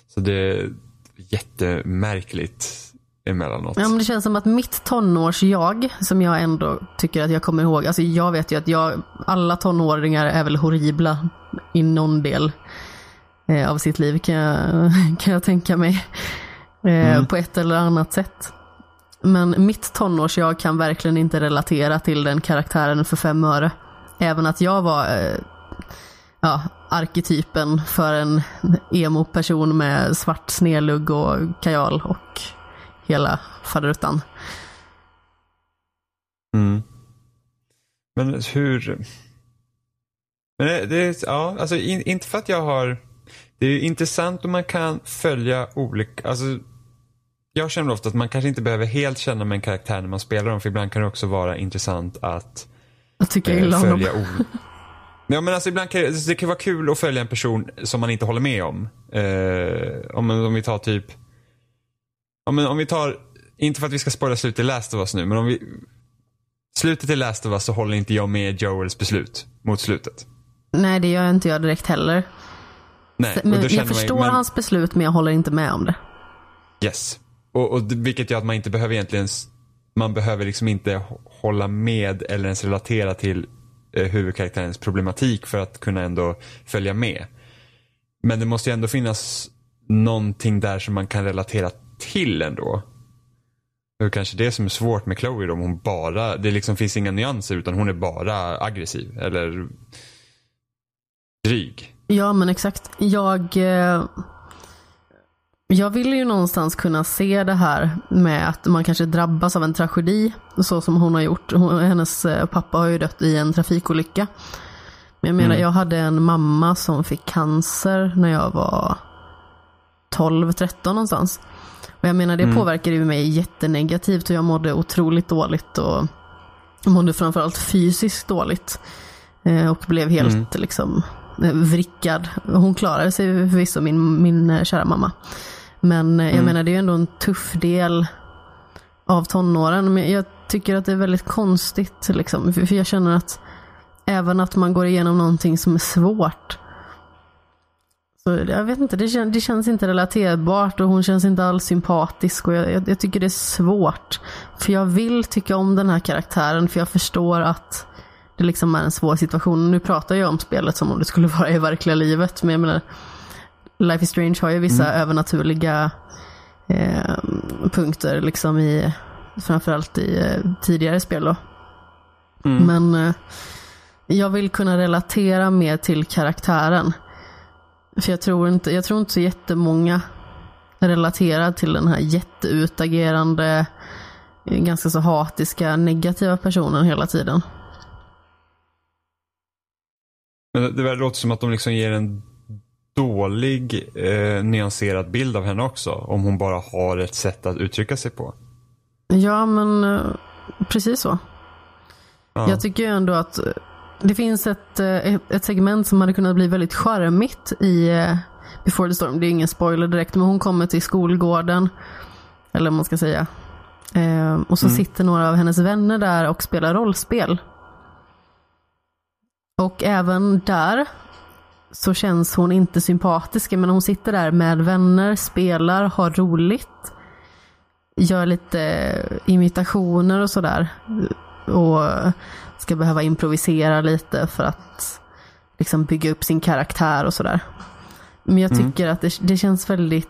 Så det är jättemärkligt emellanåt. Ja, men det känns som att mitt tonårs-jag, som jag ändå tycker att jag kommer ihåg, alltså jag vet ju att jag, alla tonåringar är väl horribla i någon del eh, av sitt liv kan jag, [LAUGHS] kan jag tänka mig. Eh, På ett eller annat sätt. Men mitt tonårs-jag kan verkligen inte relatera till den karaktären för fem öre. Även att jag var eh, ja, arketypen för en emo-person med svart snedlugg och kajal och hela faderuttan. Mm. Men hur... Men det, det ja, alltså in, inte för att jag har... Det är intressant om man kan följa olika, alltså jag känner ofta att man kanske inte behöver helt känna med en karaktär när man spelar dem, för ibland kan det också vara intressant att Jag tycker eh, illa om dem. följa Ja men alltså ibland kan det, det kan vara kul att följa en person som man inte håller med om. Eh, om, om vi tar typ, om, om vi tar, inte för att vi ska spoila slutet i Last of Us nu, men om vi, slutet i Last of Us så håller inte jag med Joels beslut mot slutet. Nej, det gör inte jag direkt heller. Nej, Men jag man- förstår men- hans beslut, men jag håller inte med om det. Yes. Och, och vilket gör att man inte behöver egentligen, man behöver liksom inte hå- hålla med eller ens relatera till eh, huvudkaraktärens problematik för att kunna ändå följa med. Men det måste ju ändå finnas någonting där som man kan relatera till ändå. Det är kanske det som är svårt med Chloe då, om hon bara, det liksom finns inga nyanser utan hon är bara aggressiv eller dryg. Ja, men exakt. Jag, eh, jag vill ju någonstans kunna se det här med att man kanske drabbas av en tragedi, så som hon har gjort. Hon, hennes eh, pappa har ju dött i en trafikolycka. Men jag menar, jag hade en mamma som fick cancer när jag var 12-13 någonstans. Och jag menar, det påverkade ju mig jättenegativt och jag mådde otroligt dåligt och mådde framförallt fysiskt dåligt. Eh, Och blev helt liksom eh, vrickad. Hon klarade sig förvisso, min, min eh, kära mamma. Men jag menar, det är ju ändå en tuff del av tonåren. Men jag tycker att det är väldigt konstigt, liksom. för jag känner att även att man går igenom någonting som är svårt. Så jag vet inte, det, kän, det känns inte relaterbart och hon känns inte alls sympatisk. Och jag, jag, jag tycker det är svårt. För jag vill tycka om den här karaktären, för jag förstår att det liksom är en svår situation. Nu pratar jag om spelet som om det skulle [LAUGHS] vara i verkliga livet, men jag menar, Life is Strange har ju vissa övernaturliga eh, punkter, liksom i, framförallt i eh, tidigare spel då. Men eh, jag vill kunna relatera mer till karaktären. För jag tror inte, jag tror inte så jättemånga relaterar till den här jätteutagerande, eh, ganska så hatiska, negativa personen hela tiden. Men det, låter som att de liksom ger en dålig eh, nyanserad bild av henne också. Om hon bara har ett sätt att uttrycka sig på. Ja, men eh, precis så. Ja. Jag tycker ändå att det finns ett, eh, ett segment som hade kunnat bli väldigt charmigt i eh, Before the Storm. Det är ingen spoiler direkt, men hon kommer till skolgården. Eller vad man ska säga. Eh, och så Mm. sitter några av hennes vänner där och spelar rollspel. Och även där så känns hon inte sympatisk. Men hon sitter där med vänner, spelar, har roligt. Gör lite imitationer och sådär. Och ska behöva improvisera lite för att liksom bygga upp sin karaktär och sådär. Men jag Mm. tycker att det, det känns väldigt...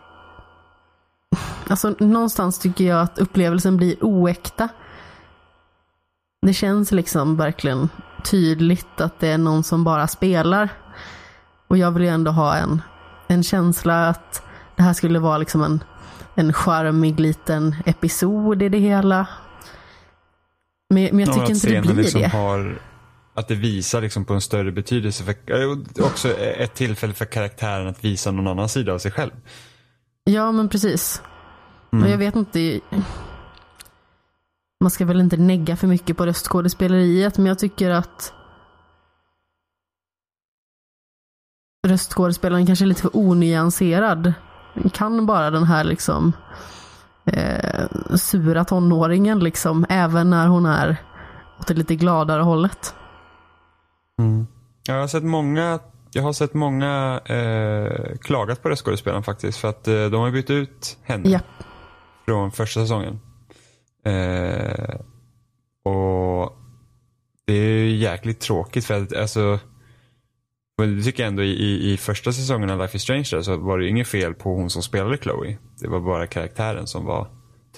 Alltså någonstans tycker jag att upplevelsen blir oäkta. Det känns liksom verkligen tydligt att det är någon som bara spelar. Och jag vill ju ändå ha en, en känsla att det här skulle vara liksom en, en charmig liten episod i det hela. Men, men jag Ja, tycker inte det blir liksom det. Har, att det visar liksom på en större betydelse. För, också ett tillfälle för karaktären att visa någon annan sida av sig själv. Ja, men precis. Mm. Och jag vet inte. Man ska väl inte negga för mycket på röstskådespeleriet, men jag tycker att röstskådespelaren kanske är lite för onyanserad. Kan bara den här liksom eh, sura tonåringen liksom, även när hon är åt det lite gladare hållet. Mm. Jag har sett många jag har sett många eh, klagat på röstskådespelaren faktiskt. För att eh, de har bytt ut henne Ja. från första säsongen. Eh, och det är ju jäkligt tråkigt för att alltså men det tycker jag ändå i, i, i första säsongen av Life is Strange där, så var det ju inget fel på hon som spelade Chloe. Det var bara karaktären som var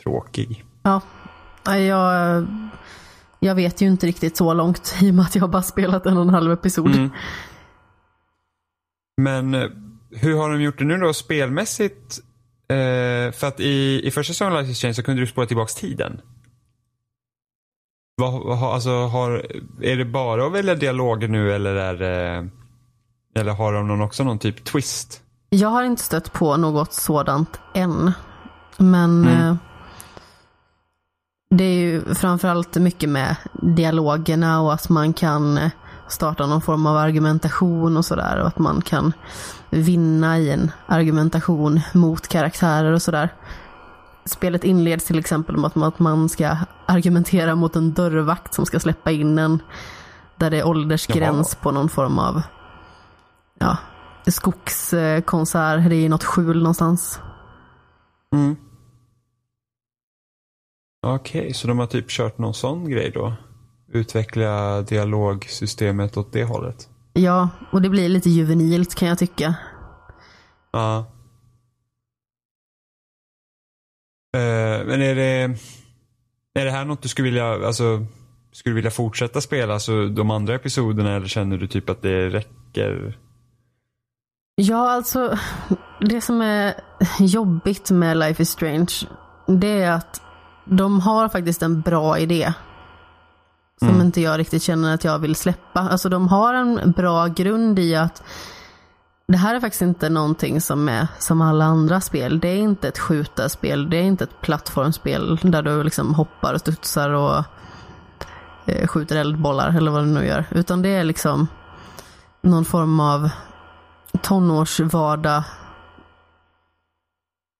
tråkig. Ja, jag, jag vet ju inte riktigt så långt [LAUGHS] i och med att jag bara spelat en och en halv episod. Mm. Men eh, hur har de gjort det nu då spelmässigt? Eh, för att i, i första säsongen av Life is Strange så kunde du spåra tillbaks tiden. Vad, alltså, har, är det bara att välja dialoger nu eller är det, eller har de någon, också någon typ twist? Jag har inte stött på något sådant än. Men Mm. eh, det är ju framförallt mycket med dialogerna och att man kan eh, starta någon form av argumentation och sådär. Och att man kan vinna i en argumentation mot karaktärer och sådär. Spelet inleds till exempel med att man- ska argumentera mot en dörrvakt som ska släppa in en. Där det är åldersgräns på någon form av ja, skogskonsert. Det är i något skjul någonstans. Mm. Okej, så de har typ kört någon sån grej då? Utveckla dialogsystemet åt det hållet? Ja, och det blir lite juvenilt kan jag tycka. Ja. Eh, men är det, är det här något du skulle vilja, alltså, skulle vilja fortsätta spela, alltså de andra episoderna eller känner du typ att det räcker? Ja, alltså det som är jobbigt med Life is Strange, det är att de har faktiskt en bra idé. Som Mm. inte jag riktigt känner att jag vill släppa. Alltså de har en bra grund i att det här är faktiskt inte någonting som är som alla andra spel. Det är inte ett skjutarspel, det är inte ett plattformsspel där du liksom hoppar och studsar och eh, skjuter eldbollar eller vad du nu gör. Utan det är liksom någon form av tonårsvardag.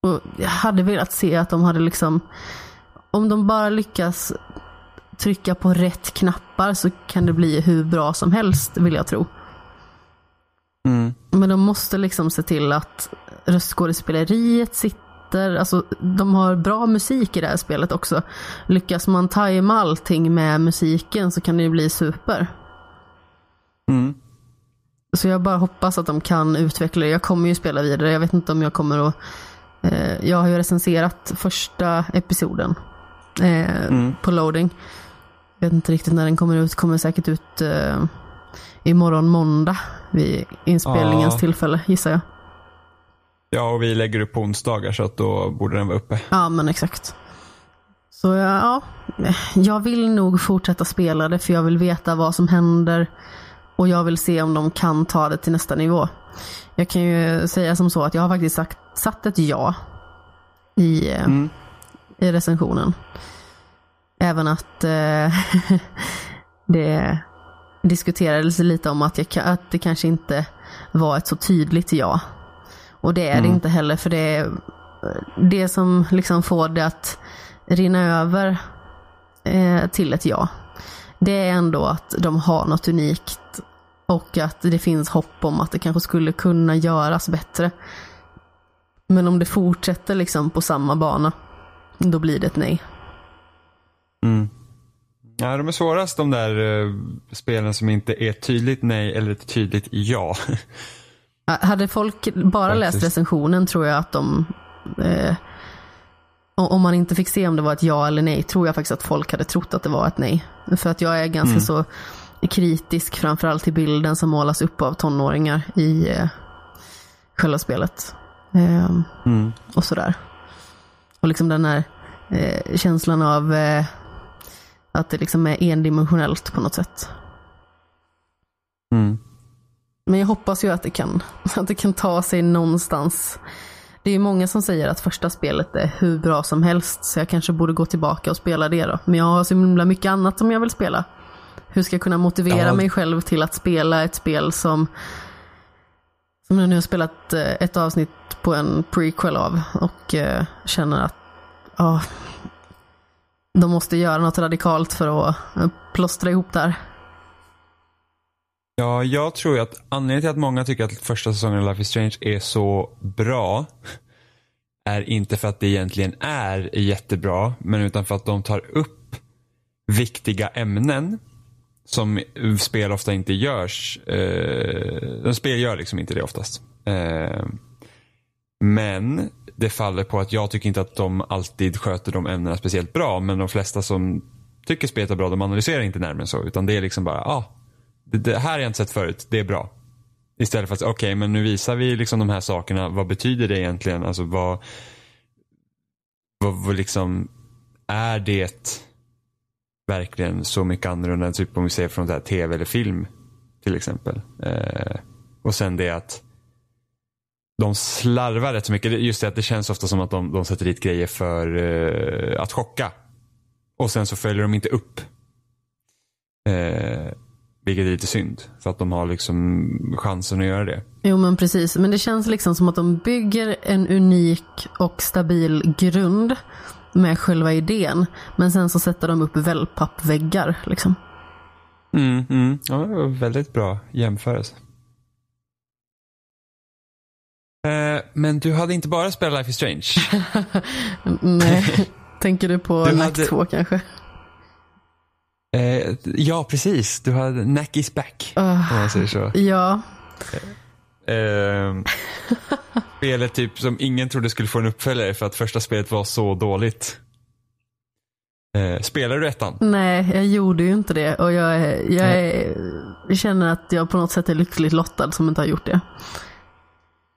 Och jag hade velat se att de hade liksom, om de bara lyckas trycka på rätt knappar så kan det bli hur bra som helst vill jag tro. Mm. Men de måste liksom se till att röstskådespeleriet sitter, alltså de har bra musik i det här spelet också. Lyckas man tajma allting med musiken så kan det ju bli super. Mm. Så jag bara hoppas att de kan utveckla det. Jag kommer ju spela vidare. Jag vet inte om jag kommer att... Eh, jag har ju recenserat första episoden eh, Mm. på loading. Jag vet inte riktigt när den kommer ut. Kommer säkert ut eh, imorgon måndag vid inspelningens Ja. tillfälle gissar jag. Ja, och vi lägger upp på onsdagar så att då borde den vara uppe. Ja men exakt. Så ja, ja, jag vill nog fortsätta spela det för jag vill veta vad som händer. Och jag vill se om de kan ta det till nästa nivå. Jag kan ju säga som så att jag har faktiskt sagt, satt ett ja i, eh, Mm. i recensionen. Även att eh, [LAUGHS] det diskuterades lite om att, jag, att det kanske inte var ett så tydligt ja. Och det är det Mm. inte heller för det är det som liksom får det att rinna över eh, till ett ja. Det är ändå att de har något unikt och att det finns hopp om att det kanske skulle kunna göras bättre. Men om det fortsätter liksom på samma bana, då blir det ett nej. Mm. Ja, de är svårast de där eh, spelen som inte är tydligt nej eller ett tydligt ja. Hade folk bara läst Faktiskt. recensionen tror jag att de eh, om man inte fick se om det var ett ja eller nej tror jag faktiskt att folk hade trott att det var ett nej. För att jag är ganska Mm. så kritisk framförallt till bilden som målas upp av tonåringar i eh, själva spelet. Eh, Mm. och sådär. Och liksom den här eh, känslan av eh, att det liksom är endimensionellt på något sätt. Mm. Men jag hoppas ju att det kan, [LAUGHS] att det kan ta sig någonstans. Det är ju många som säger att första spelet är hur bra som helst, så jag kanske borde gå tillbaka och spela det då. Men jag har så himla mycket annat som jag vill spela. Hur ska jag kunna motivera Ja. mig själv till att spela ett spel som som jag nu har spelat eh, ett avsnitt på en prequel av och eh, känner att ja, de måste göra något radikalt för att eh, plåstra ihop där. Ja, jag tror att anledningen till att många tycker att första säsongen av Life is Strange är så bra är inte för att det egentligen är jättebra, men utan för att de tar upp viktiga ämnen som spel ofta inte görs. Eh, spel gör liksom inte det oftast. Eh, men det faller på att jag tycker inte att de alltid sköter de ämnena speciellt bra. Men de flesta som tycker spelet är bra, de analyserar inte närmare än så. Utan det är liksom bara, ah, det, det här har jag inte sett förut, det är bra. Istället för att, okej, men nu visar vi liksom de här sakerna. Vad betyder det egentligen? Alltså vad, vad, vad liksom, är det verkligen så mycket annorlunda än typ om vi ser från så här tv eller film till exempel. Eh, och sen det att de slarvar rätt så mycket. Just det att det känns ofta som att de, de sätter dit grejer för eh, att chocka. Och sen så följer de inte upp. Eh, vilket är lite synd. För att de har liksom chansen att göra det. Jo men precis, men det känns liksom som att de bygger en unik och stabil grund med själva idén. Men sen så sätter de upp wellpappväggar liksom. Mm, mm. Ja, väldigt bra jämförelse. Eh, men du hade inte bara spelat Life is Strange. [LAUGHS] Nej, [LAUGHS] tänker du på Du Nack hade- 2 kanske? Eh, ja, precis. Du hade Nack is back. Ah, Om man säger så. ja, Eh, [LAUGHS] spelet typ som ingen trodde skulle få en uppföljare för att första spelet var så dåligt. Eh, spelar du ettan? nej jag gjorde ju inte det och jag, är, jag, är, känner att jag på något sätt är lyckligt lottad som inte har gjort det.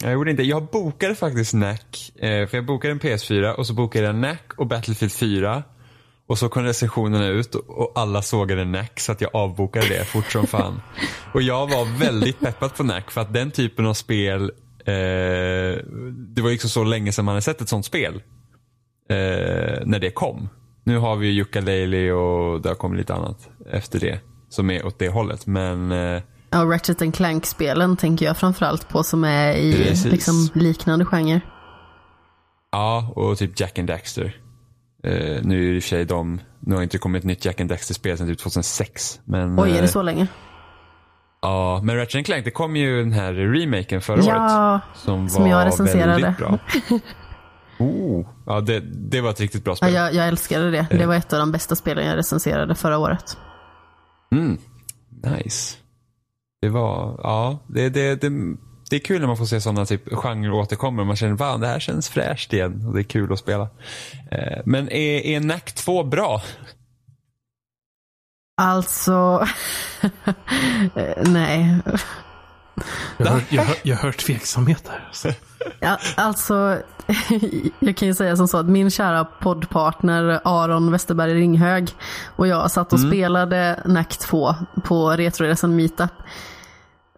Jag gjorde inte. Jag bokade faktiskt Nack. Eh, för jag bokade en PS4 och så bokade jag Nack och Battlefield 4. Och så kom recensionerna ut och- alla sågade Nack så att jag avbokade det fort som fan. [LAUGHS] Och jag var väldigt peppad på Nack för att den typen av spel, eh, det var ju liksom så länge sedan man hade sett ett sånt spel. Eh, när det kom. Nu har vi ju Yooka-Laylee och det har kommit lite annat efter det. Som är åt det hållet. Men eh, Ja, Ratchet and Clank-spelen tänker jag framförallt på som är i liksom, liknande genre. Ja, och typ Jack and Daxter. Eh, nu är det i och för sig de, nu har inte kommit ett nytt Jack and Daxter-spel sedan typ 2006. Men, Oj, är eh, det så länge? Ja, men Ratchet Clank, det kom ju den här remaken förra året. Ja, Som, som var jag recenserade. väldigt bra. [LAUGHS] Oh, ja, det, det var ett riktigt bra ja spel. jag, jag älskade det. Det var ett av de bästa spelen jag recenserade förra året. Mm, nice. Det var, ja, det, det, det, det är kul när man får se sådana typ genrer återkommer. Man känner, fan det här känns fräscht igen och det är kul att spela. Eh, men är, är NAC 2 bra? Alltså, [LAUGHS] nej. Jag hör, jag, hör, jag hör tveksamhet där. [LAUGHS] Ja, alltså, [LAUGHS] jag kan ju säga som så att min kära poddpartner Aron Westerberg Ringhög och jag satt och spelade NAC 2 på Retroresan Meetup.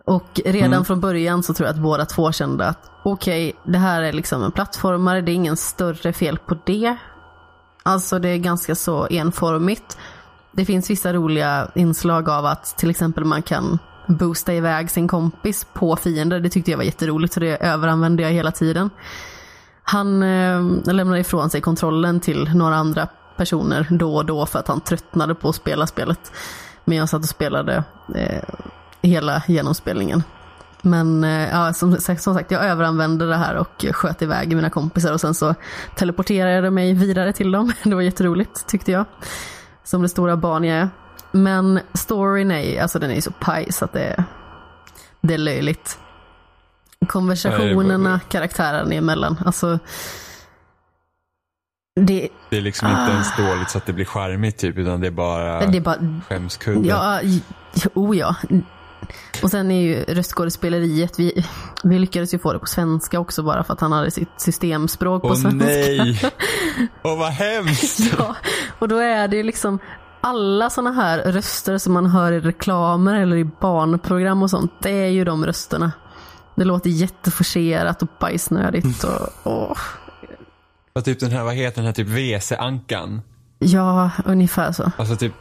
Och redan från början så tror jag att båda två kände att okej, det här är liksom en plattformare, det är ingen större fel på det. Alltså det är ganska så enformigt. Det finns vissa roliga inslag av att till exempel man kan boosta iväg sin kompis på fiender. Det tyckte jag var jätteroligt så det överanvände jag hela tiden. Han eh, lämnade ifrån sig kontrollen till några andra personer då och då för att han tröttnade på att spela spelet. Men jag satt och spelade eh, hela genomspelningen. Men eh, ja, som, som, sagt, jag överanvände det här och sköt iväg mina kompisar och sen så teleporterade jag mig vidare till dem. [LAUGHS] Det var jätteroligt tyckte jag. Som det stora barn jag är. Men storyn är, alltså den är så paj så att det, det är löjligt. Konversationerna karaktärerna emellan, alltså det, det är liksom inte ah, ens dåligt så att det blir charmigt typ, utan det är bara, det är bara skämskudde. Ja, oh ja. Och sen är ju röstskådespeleriet, vi, vi lyckades ju få det på svenska också bara för att han hade sitt systemspråk på Åh, svenska. nej! [LAUGHS] Åh vad hemskt! ja, och då är det liksom alla sådana här röster som man hör i reklamer eller i barnprogram och sånt, det är ju de rösterna. Det låter jätteforcerat och bajsnödigt och åh. Och typ den här, vad heter den här typ WC-ankan? Ja, ungefär så. Alltså typ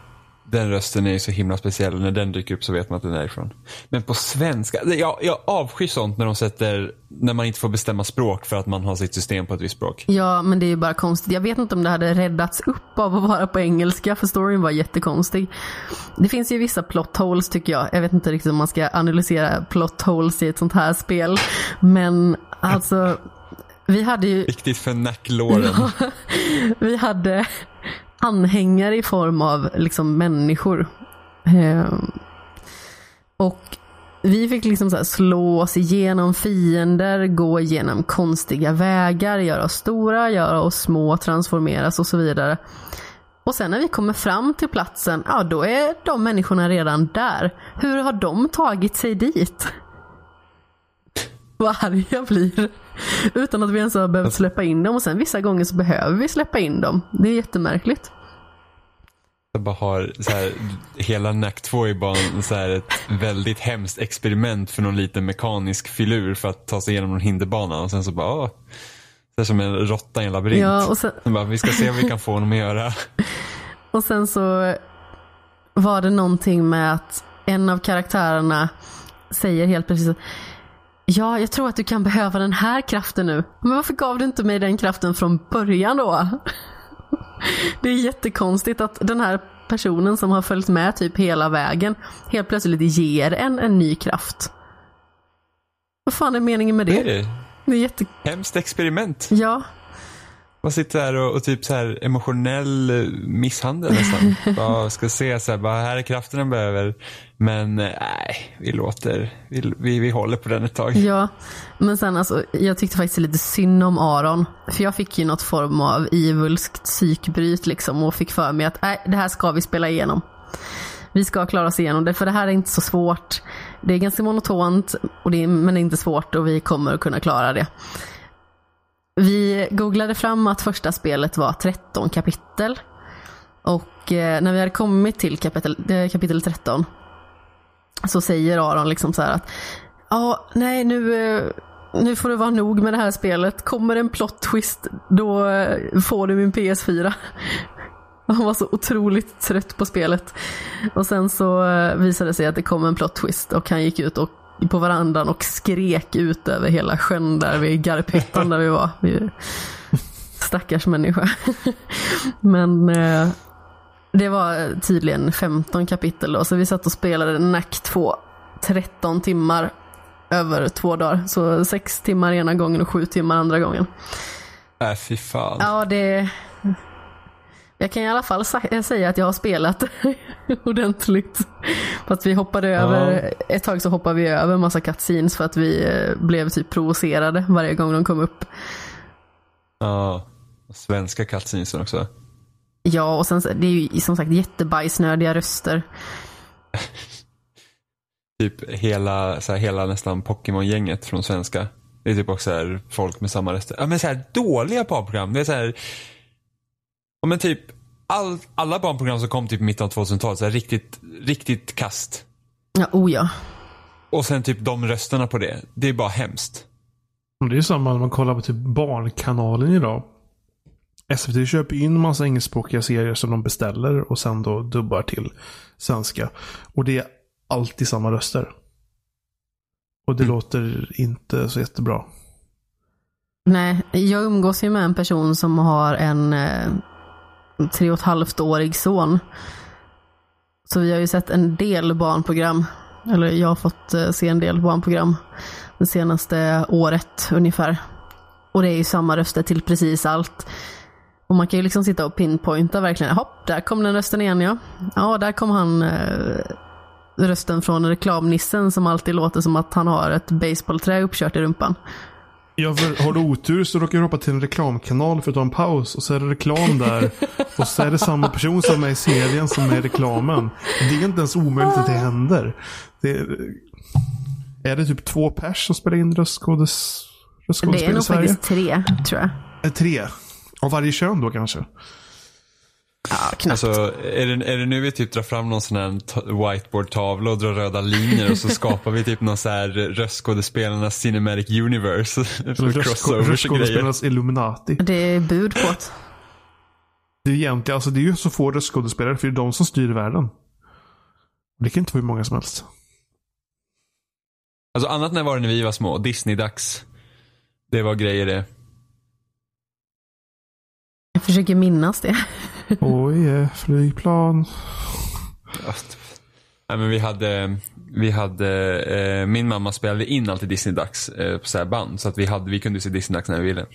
den rösten är ju så himla speciell. När den dyker upp så vet man att den är ifrån. Men på svenska, jag, jag avskyr sånt när de sätter, när man inte får bestämma språk för att man har sitt system på ett visst språk. Ja, men det är ju bara konstigt. Jag vet inte om det hade räddats upp av att vara på engelska, för storyn var jättekonstig. Det finns ju vissa plot holes tycker jag. Jag vet inte riktigt om man ska analysera plot holes i ett sånt här spel. Men alltså, vi hade ju... Viktigt för nacklåren. [LAUGHS] vi hade anhängare i form av liksom människor. Eh, och vi fick liksom så slå oss igenom fiender, gå igenom konstiga vägar, göra oss stora, göra oss små, transformeras och så vidare. Och sen när vi kommer fram till platsen, ja då är de människorna redan där. Hur har de tagit sig dit? Vad arg jag blir. Utan att vi ens har behövt släppa in dem och sen vissa gånger så behöver vi släppa in dem. Det är jättemärkligt. Jag bara har så här, hela NAC 2 är bara så här, ett väldigt hemskt experiment för någon liten mekanisk filur för att ta sig igenom någon hinderbana och sen så bara, åh, det är som en råtta i en labyrint. Ja, och sen... bara, vi ska se vad vi kan få honom att göra. [LAUGHS] Och sen så var det någonting med att en av karaktärerna säger helt precis Ja, jag tror att du kan behöva den här kraften nu. Men varför gav du inte mig den kraften från början då? Det är jättekonstigt att den här personen som har följt med typ hela vägen helt plötsligt ger en en ny kraft. Vad fan är meningen med det? Det är, det är jätte... Hemskt experiment. Ja. Man sitter här och, och, typ så här emotionell eh, misshandel nästan. [LAUGHS] bara ska se så här, bara här är kraften den behöver. Men nej, vi låter, vi, vi, vi håller på den ett tag. Ja, men sen alltså, jag tyckte faktiskt lite synd om Aron. För jag fick ju något form av ivulskt psykbryt liksom och fick för mig att nej, det här ska vi spela igenom. Vi ska klara oss igenom det, för det här är inte så svårt. Det är ganska monotont, och det är, men det är inte svårt och vi kommer att kunna klara det. Vi googlade fram att första spelet var 13 kapitel. Och eh, när vi hade kommit till kapitel, eh, kapitel 13 så säger Aron liksom så här att ja, nej nu, eh, nu får det vara nog med det här spelet. Kommer en plot twist då eh, får du min PS4. [LAUGHS] Han var så otroligt trött på spelet. Och sen så eh, visade det sig att det kom en plot twist och han gick ut och på verandan och skrek ut över hela sjön där vid Garphyttan där vi var. Stackars människa. [LAUGHS] Men det var tydligen 15 kapitel då, så vi satt och spelade NAC 2 13 timmar över två dagar. Så sex timmar ena gången och sju timmar andra gången. Äh, fy fan. Ja, det... Jag kan i alla fall säga att jag har spelat [LAUGHS] ordentligt. För att vi hoppade över, ja. ett tag så hoppade vi över massa cutscenes för att vi eh, blev typ provocerade varje gång de kom upp. Ja, svenska cutscenesen också. Ja, och sen det är ju som sagt jättebajsnödiga röster. [LAUGHS] typ hela, så här, hela nästan Pokémon-gänget från svenska. Det är typ också här, folk med samma röster. Ja men så här dåliga barnprogram. Det är så här, ja, men typ all, alla barnprogram som kom typ i mitten av 2000-talet, så här, riktigt, riktigt kast. Ja, oh ja. Och sen typ de rösterna på det. Det är bara hemskt. Det är samma när man kollar på typ Barnkanalen idag. SVT köper in massa engelskspråkiga serier som de beställer och sen då dubbar till svenska. Och det är alltid samma röster. Och det Mm. låter inte så jättebra. Nej, jag umgås ju med en person som har en eh, tre och ett halvt årig son. Så vi har ju sett en del barnprogram. Eller jag har fått eh, se en del barnprogram det senaste året ungefär. Och det är ju samma röster till precis allt. Och man kan ju liksom sitta och pinpointa verkligen. Hopp, där kom den rösten igen ja. Ja, där kom han eh, rösten från reklamnissen som alltid låter som att han har ett baseballträ uppkört i rumpan. Ja, för har du otur så råkar du hoppa till en reklamkanal för att ta en paus och så är det reklam där. och så är det samma person som är i serien som är i reklamen. Det är inte ens omöjligt att det händer. Det är, är det typ två pers som spelar in röstskådes, Det är röstskådespel i nog Sverige? faktiskt tre, tror jag. Eh, Tre. Av varje kön då kanske? Ja, knappt. Alltså, är det, är det nu vi typ drar fram någon sån här ta- whiteboard-tavla och drar röda linjer och så [LAUGHS] skapar vi typ någon så här röstskådespelarnas cinematic universe. [LAUGHS] Röstskådespelarnas Illuminati. Det är bud på det. Det är egentligen, alltså det är ju så få röstskådespelare för det är de som styr världen. Det kan inte vara hur många som helst. Alltså annat när var det när vi var små? Disney-dags. Det var grejer det. Jag försöker minnas det. Oj, eh, flygplan. Nej, men vi hade, vi hade eh, min mamma spelade in alltid Disney-dags eh, på så här band. Så att vi, hade, vi kunde se Disney-dags när vi ville.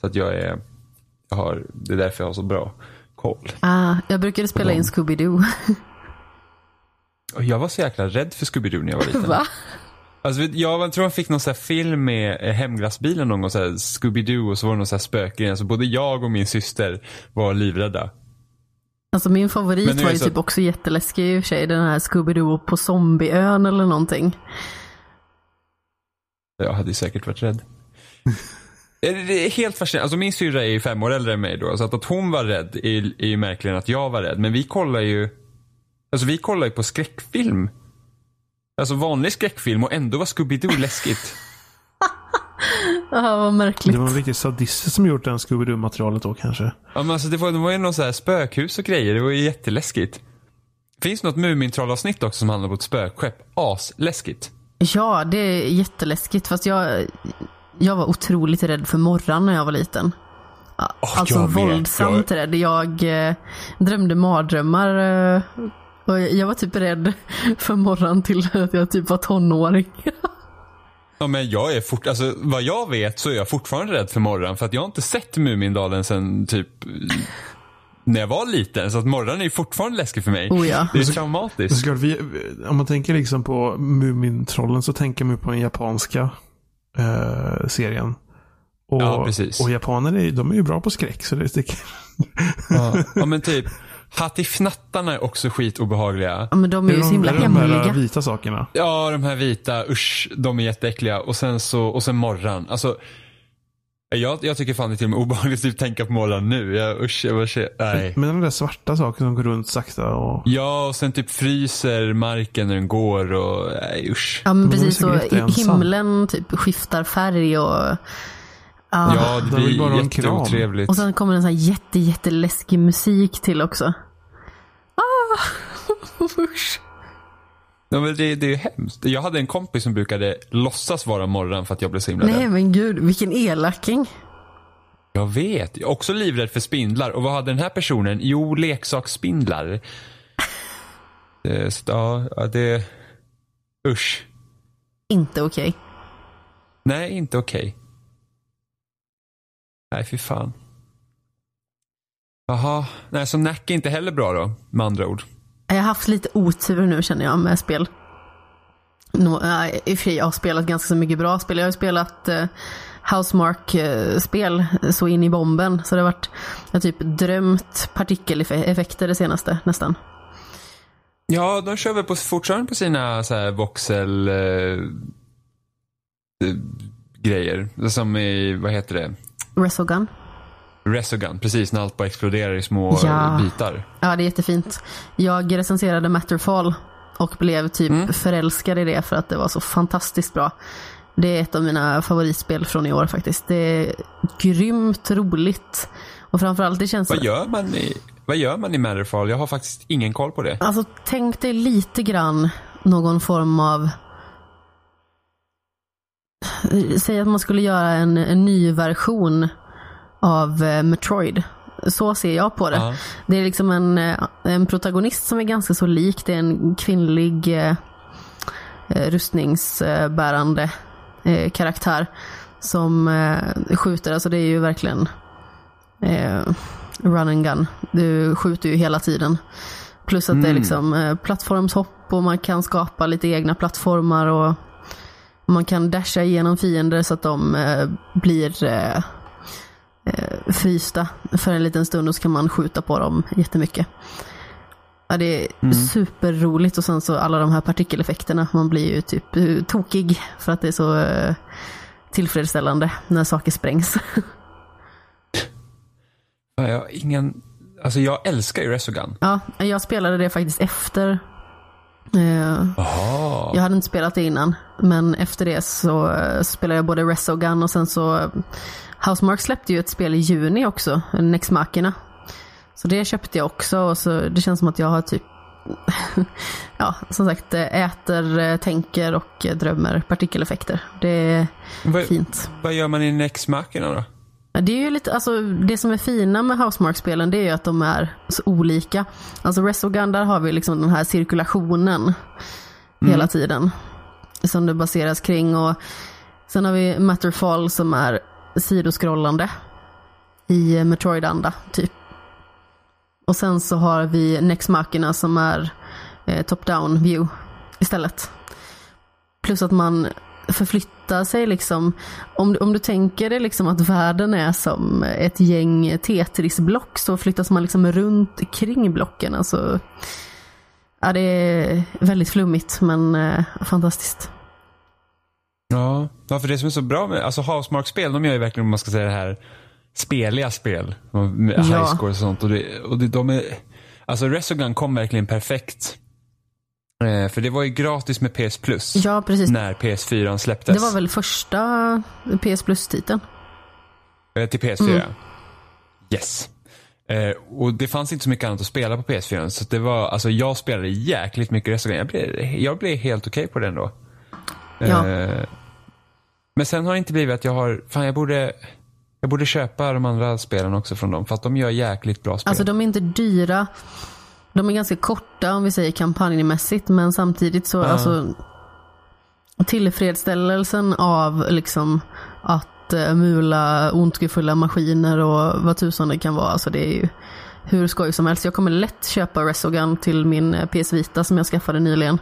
Så att jag är, jag har, det är därför jag har så bra koll. Ah, jag brukade spela in Scooby-Doo. Och jag var så jäkla rädd för Scooby-Doo när jag var liten. Va? Alltså, jag tror jag fick någon så film med eh, Hemglassbilen någon gång, Scooby-Doo och så var det någon så här spökgrej. Så både jag och min syster var livrädda. Alltså min favorit var ju så- typ också jätteläskig i och för sig. Den här Scooby-Doo på Zombieön eller någonting. Jag hade ju säkert varit rädd. [LAUGHS] Eh, Det är helt fascinerande. Alltså min syrra är ju fem år äldre än mig då. Så att, att hon var rädd är, är ju märkligare än att jag var rädd. Men vi kollar ju Alltså vi kollar ju på skräckfilm. Alltså vanlig skräckfilm och ändå var Scooby-Doo läskigt. Ja, [LAUGHS] vad märkligt. Det var en riktig sadist som gjort den Scooby-Doo-materialet då kanske. Ja, men alltså det, var, det var ju någon så här spökhus och grejer. Det var ju jätteläskigt. Finns något Mumintrollavsnitt också som handlar om ett spökskepp. Asläskigt. Ja, det är jätteläskigt. Fast jag, jag var otroligt rädd för morran när jag var liten. Åh, alltså våldsamt Jag- rädd. Jag eh, drömde mardrömmar. Eh, och jag var typ rädd [LAUGHS] för morran till att jag typ var tonåring. Ja men jag är fort, alltså vad jag vet så är jag fortfarande rädd för morgon för att jag har inte sett Mumindalen sen typ när jag var liten. Så att morgon är ju fortfarande läskig för mig. Oh ja. Det är Det är traumatiskt. såklart, vi, om man tänker liksom på Mumintrollen så tänker man på den japanska eh, serien. Och, Ja, precis. och japaner är, de är ju bra på skräck. Så det sticker. Ja. [LAUGHS] ja men typ, hattifnattarna är också skitobehagliga. Ja, men de är ju så himla det de här hemliga. vita sakerna? Ja, de här vita, usch, de är jätteäckliga. Och sen så, och sen morran. Alltså, jag, jag tycker fan det är till och med obehagligt att typ tänka på morran nu. Jag, usch, jag bara, ser- nej. Men de där svarta sakerna som går runt sakta och... Ja, och sen typ fryser marken när den går och, nej usch. Ja men De precis, jätteensam. himlen typ skiftar färg och... Ja. Ja, det bara blir en kram. jätteotrevligt. Och sen kommer en sån här jätte, jätteläskig musik till också. Ah! [LAUGHS] Usch. Ja, men det, det är ju hemskt. Jag hade en kompis som brukade låtsas vara morran för att jag blev så himla Nej rädd. men gud, vilken elaking. Jag vet. Jag är också livrädd för spindlar. Och vad hade den här personen? Jo, leksaksspindlar. Det, [LAUGHS] så, ja, det... Usch. Inte okej. Nej, inte okej. Nej, fy fan. Jaha. Nej, så Nack är inte heller bra då, med andra ord. Jag har haft lite otur nu känner jag med spel. Nå, äh, I och för sig, jag har spelat ganska så mycket bra spel. Jag har ju spelat eh, Housemark-spel så in i bomben. Så det har varit, jag har typ drömt partikeleffekter det senaste nästan. Ja, de kör väl på, fortfarande på sina så här voxel... Eh, eh, grejer. Som i, vad heter det? Resogun. Resogun, precis när allt bara exploderar i små Ja. eh, bitar. Ja, det är jättefint. Jag recenserade Matterfall och blev typ förälskad i det för att det var så fantastiskt bra. Det är ett av mina favoritspel från i år faktiskt. Det är grymt roligt. Och framförallt det känns... Vad gör man i, vad gör man i Matterfall? Jag har faktiskt ingen koll på det. Alltså tänk dig lite grann någon form av Säg att man skulle göra en, en ny version av eh, Metroid. Så ser jag på det. Ja. Det är liksom en, eh, en protagonist som är ganska så lik. Det är en kvinnlig eh, eh, rustningsbärande eh, karaktär som eh, skjuter. Alltså det är ju verkligen eh, run and gun. Du skjuter ju hela tiden. Plus att det är liksom eh, plattformshopp och man kan skapa lite egna plattformar och man kan dasha igenom fiender så att de eh, blir eh, eh, frysta för en liten stund och så kan man skjuta på dem jättemycket. Ja, det är superroligt och sen så alla de här partikeleffekterna. Man blir ju typ eh, tokig för att det är så eh, tillfredsställande när saker sprängs. [LAUGHS] Ja, Jag ingen, alltså jag älskar ju Resogun. ja, jag spelade det faktiskt efter. Eh, Jaha. Jag hade inte spelat det innan, men efter det så eh, spelade jag både Resogun och sen så eh, Housemark släppte ju ett spel i juni också, Nex Machina. Så det köpte jag också och så det känns som att jag har typ [LAUGHS] Ja, som sagt, äter, tänker och drömmer partikeleffekter. Det är Vad, fint. vad gör man i Next Machina då? Det är ju lite, alltså det som är fina med Housemark-spelen det är ju att de är så olika. Alltså Resogun där har vi liksom den här cirkulationen hela tiden. Som det baseras kring och sen har vi Matterfall som är sidoskrollande i Metroid-anda typ. Och sen så har vi Nex Machina som är eh, top-down view istället. Plus att man förflyttar sig liksom. Om, om du tänker dig liksom att världen är som ett gäng Tetris-block så flyttas man liksom runt kring blocken. Alltså, ja, det är väldigt flummigt men eh, fantastiskt. Ja. ja, för det som är så bra med, alltså Housemark-spel, de gör ju verkligen, om man ska säga det här, speliga spel. Med Ja. high scores och sånt. Och, det, och det, de är, alltså Resogun kom verkligen perfekt. Eh, för det var ju gratis med PS Plus. Ja, precis. När PS4 släpptes. Det var väl första PS Plus-titeln. Eh, Till PS4. Mm. Yes. Eh, och det fanns inte så mycket annat att spela på PS4. Så det var, alltså jag spelade jäkligt mycket Resogun. Jag blev, jag blev helt okej på den då. Ja. Men sen har det inte blivit att jag har, fan jag borde, jag borde köpa de andra spelen också från dem. För att de gör jäkligt bra spel. Alltså de är inte dyra. De är ganska korta om vi säger kampanjmässigt men samtidigt så alltså tillfredsställelsen av liksom att eh, mula ondskefulla maskiner och vad tusan det kan vara. Alltså det är ju hur skoj som helst. Jag kommer lätt köpa Resogun till min eh, PS Vita som jag skaffade nyligen.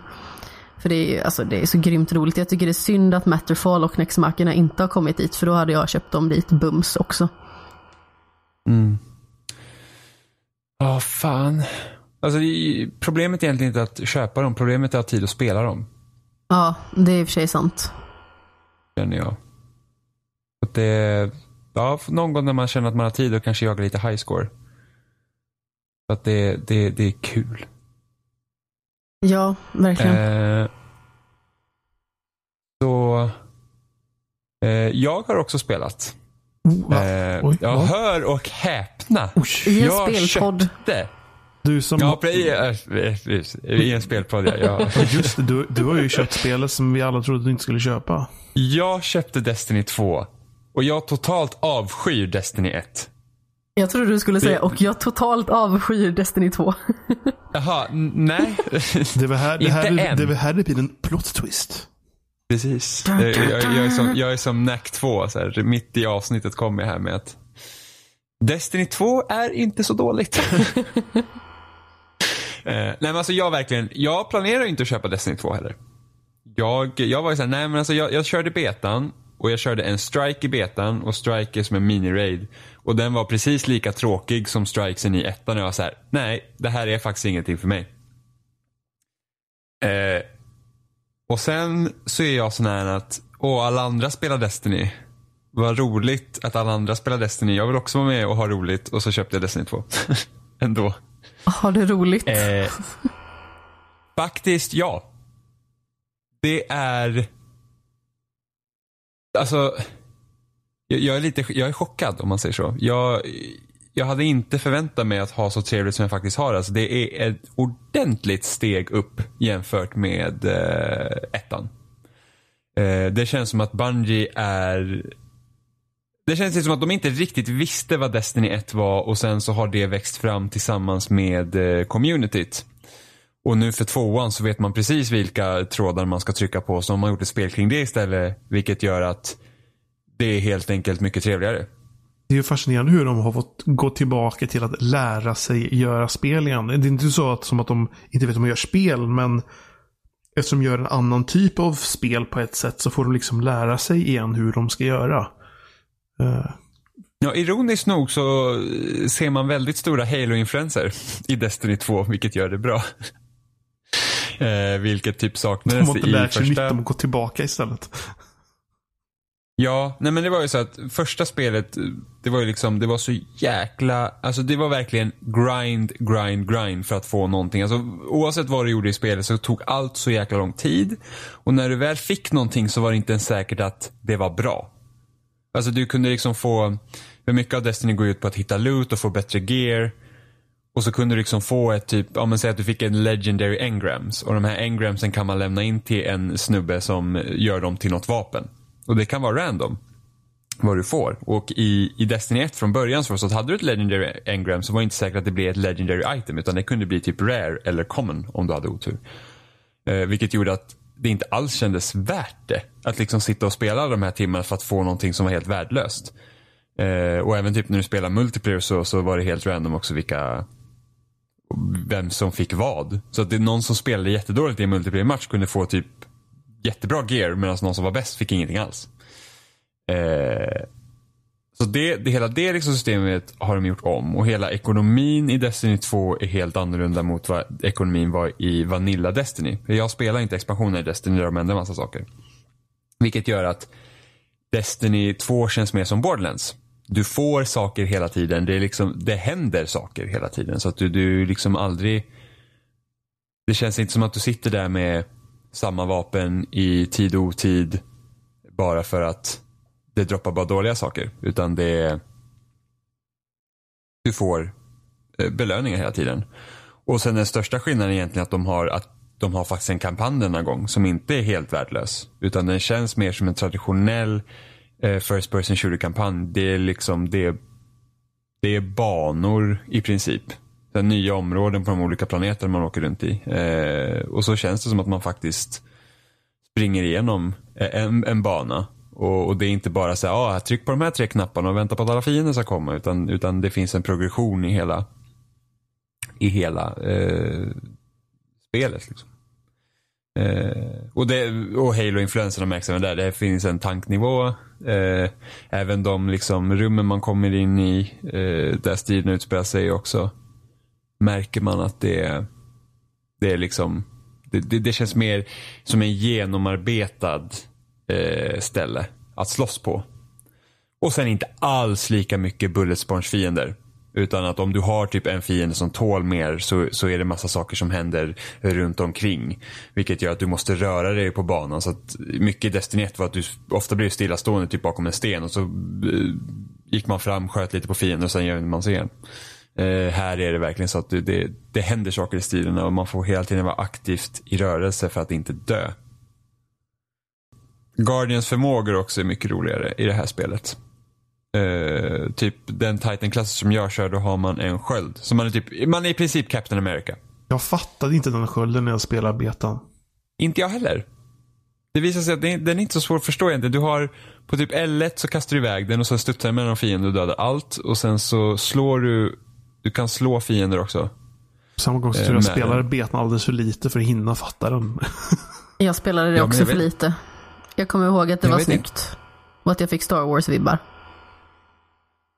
För det är, alltså, det är så grymt roligt. Jag tycker det är synd att Matterfall och Nex Machina inte har kommit dit för då hade jag köpt dem dit bums också. Ja, fan. Alltså problemet är egentligen inte att köpa dem. Problemet är att ha tid att spela dem. Ja, det är i och för sig sant. Känner jag. Att det, ja, någon gång när man känner att man har tid och kanske jaga lite high score. Så att det, det, det är kul. Ja, verkligen. Eh, så eh, jag har också spelat. Va? Eh, Oj, jag va? hör och häpna. Jag köpte. Du som... Ja, precis. I en spelpodd ja. [LAUGHS] Just det, du, du har ju köpt spelet som vi alla trodde att du inte skulle köpa. jag köpte Destiny 2. Och jag totalt avskyr Destiny 1. Jag trodde du skulle säga och jag totalt avskyr Destiny 2. [LAUGHS] Jaha, nej. [LAUGHS] Det var här det, här, det, var här det blir en plot twist. Precis. Jag, jag, jag, är som, jag är som Nack 2, så här, mitt i avsnittet kommer jag här med att Destiny 2 är inte så dåligt. Eh, nej men alltså jag verkligen, jag planerar inte att köpa Destiny 2 heller. Jag, jag var ju såhär, nej men alltså jag, jag körde betan och jag körde en strike i betan och strike är som en mini-raid. Och den var precis lika tråkig som strikesen i ettan och jag var såhär, nej det här är faktiskt ingenting för mig. Eh, och sen så är jag sån här att, åh alla andra spelar Destiny. Vad roligt att alla andra spelar Destiny. Jag vill också vara med och ha roligt och så köpte jag Destiny 2. [LAUGHS] Ändå. Har det roligt? Eh, faktiskt ja. Det är... Alltså... Jag, jag är lite jag är chockad om man säger så. Jag, jag hade inte förväntat mig att ha så trevligt som jag faktiskt har. Alltså det är ett ordentligt steg upp jämfört med eh, ettan. Eh, det känns som att Bungie är det känns som att de inte riktigt visste vad Destiny 1 var och sen så har det växt fram tillsammans med eh, communityt. Och nu för tvåan så vet man precis vilka trådar man ska trycka på så har man gjort ett spel kring det istället. Vilket gör att det är helt enkelt mycket trevligare. Det är fascinerande hur de har fått gå tillbaka till att lära sig göra spel igen. Det är inte så att, som att de inte vet hur man gör spel, men eftersom de gör en annan typ av spel på ett sätt så får de liksom lära sig igen hur de ska göra. Uh. Ja, ironiskt nog så ser man väldigt stora Halo-influenser i Destiny 2, vilket gör det bra. [LAUGHS] eh, vilket typ saknades i första... De har inte lärt sig nytt om att gå tillbaka istället. Ja, nej men det var ju så att första spelet, det var ju liksom, det var så jäkla, alltså det var verkligen grind, grind, grind för att få någonting. Alltså oavsett vad du gjorde i spelet så tog allt så jäkla lång tid. Och när du väl fick någonting så var det inte ens säkert att det var bra. Alltså du kunde liksom få, för mycket av Destiny går ut på att hitta loot och få bättre gear. Och så kunde du liksom få ett typ, om man säger att du fick en legendary engrams. Och de här engramsen kan man lämna in till en snubbe som gör dem till något vapen. Och det kan vara random vad du får. Och i, i Destiny 1 från början så var det så att hade du ett legendary engram så var det inte säkert att det blev ett legendary item utan det kunde bli typ rare eller common om du hade otur. Eh, vilket gjorde att det inte alls kändes värt det. Att liksom sitta och spela de här timmarna för att få någonting som var helt värdelöst. Eh, och även typ när du spelar multiplayer så, så var det helt random också vilka vem som fick vad. Så att det är någon som spelade jättedåligt i en multiplayer-match kunde få typ jättebra gear medan någon som var bäst fick ingenting alls. Eh, så det, det, hela det liksom systemet har de gjort om och hela ekonomin i Destiny 2 är helt annorlunda mot vad ekonomin var i Vanilla Destiny. Jag spelar inte expansioner i Destiny där de ändrar massa saker. Vilket gör att Destiny 2 känns mer som Borderlands. Du får saker hela tiden. Det, är liksom, det händer saker hela tiden. Så att du, du liksom aldrig... Det känns inte som att du sitter där med samma vapen i tid och otid bara för att det droppar bara dåliga saker. Utan det du får eh, belöningar hela tiden. Och sen den största skillnaden är egentligen att de har, att de har faktiskt en kampanj denna gång som inte är helt värdelös. Utan den känns mer som en traditionell eh, First Person Shooter-kampanj. Det är liksom, det, det är banor i princip så nya områden på de olika planeterna man åker runt i. Eh, och så känns det som att man faktiskt springer igenom eh, en, en bana. Och, och, det är inte bara så här, ah, tryck på de här tre knapparna och vänta på att alla fiender ska komma. Utan, utan det finns en progression i hela, i hela eh, spelet. Liksom. Eh, och, det, och Halo-influenserna märks även där. Det finns en tanknivå. Eh, även de liksom, rummen man kommer in i, eh, där striden utspelar sig också märker man att det är, det är liksom, det, det, det känns mer som en genomarbetad eh, ställe att slåss på. Och sen inte alls lika mycket bullet fiender. Utan att om du har typ en fiende som tål mer så, så är det massa saker som händer runt omkring. Vilket gör att du måste röra dig på banan. Så att mycket i Destiny 1 var att du ofta blev stillastående typ bakom en sten och så eh, gick man fram, sköt lite på fienden och sen gömde man sig igen. Eh, här är det verkligen så att det, det, det händer saker i stilen och man får hela tiden vara aktivt i rörelse för att inte dö. Guardians förmågor också är mycket roligare i det här spelet. Eh, typ den Titan-klassen som jag kör, då har man en sköld. Så man är, typ, man är i princip Captain America. Jag fattade inte den skölden när jag spelade betan. Inte jag heller. Det visar sig att den är inte så svår att förstå egentligen. Du har på typ L1 så kastar du iväg den och så studsar den mellan fienden och dödar allt. Och sen så slår du du kan slå fiender också. Samma gång så tror jag spelade betan alldeles för lite för att hinna fatta den. [LAUGHS] jag spelade det ja, också för lite. Jag kommer ihåg att det jag var snyggt. Inte. Och att jag fick Star Wars-vibbar.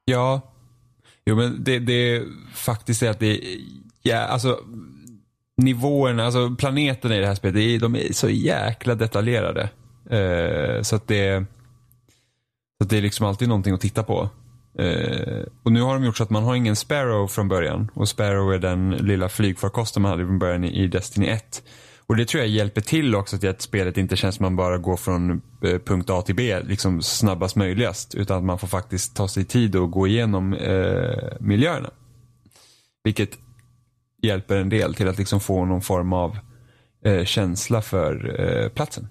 Ja. Jo men det, det faktiskt är att det ja, alltså nivåerna, alltså planeterna i det här spelet, de är så jäkla detaljerade. Uh, så att det, så att det är liksom alltid någonting att titta på. Uh, och nu har de gjort så att man har ingen Sparrow från början. Och Sparrow är den lilla flygfarkosten man hade från början i, i Destiny 1. Och det tror jag hjälper till också till att spelet inte känns som att man bara går från eh, punkt A till B liksom snabbast möjligast. Utan att man får faktiskt ta sig tid och gå igenom eh, miljöerna. Vilket hjälper en del till att liksom få någon form av eh, känsla för eh, platsen.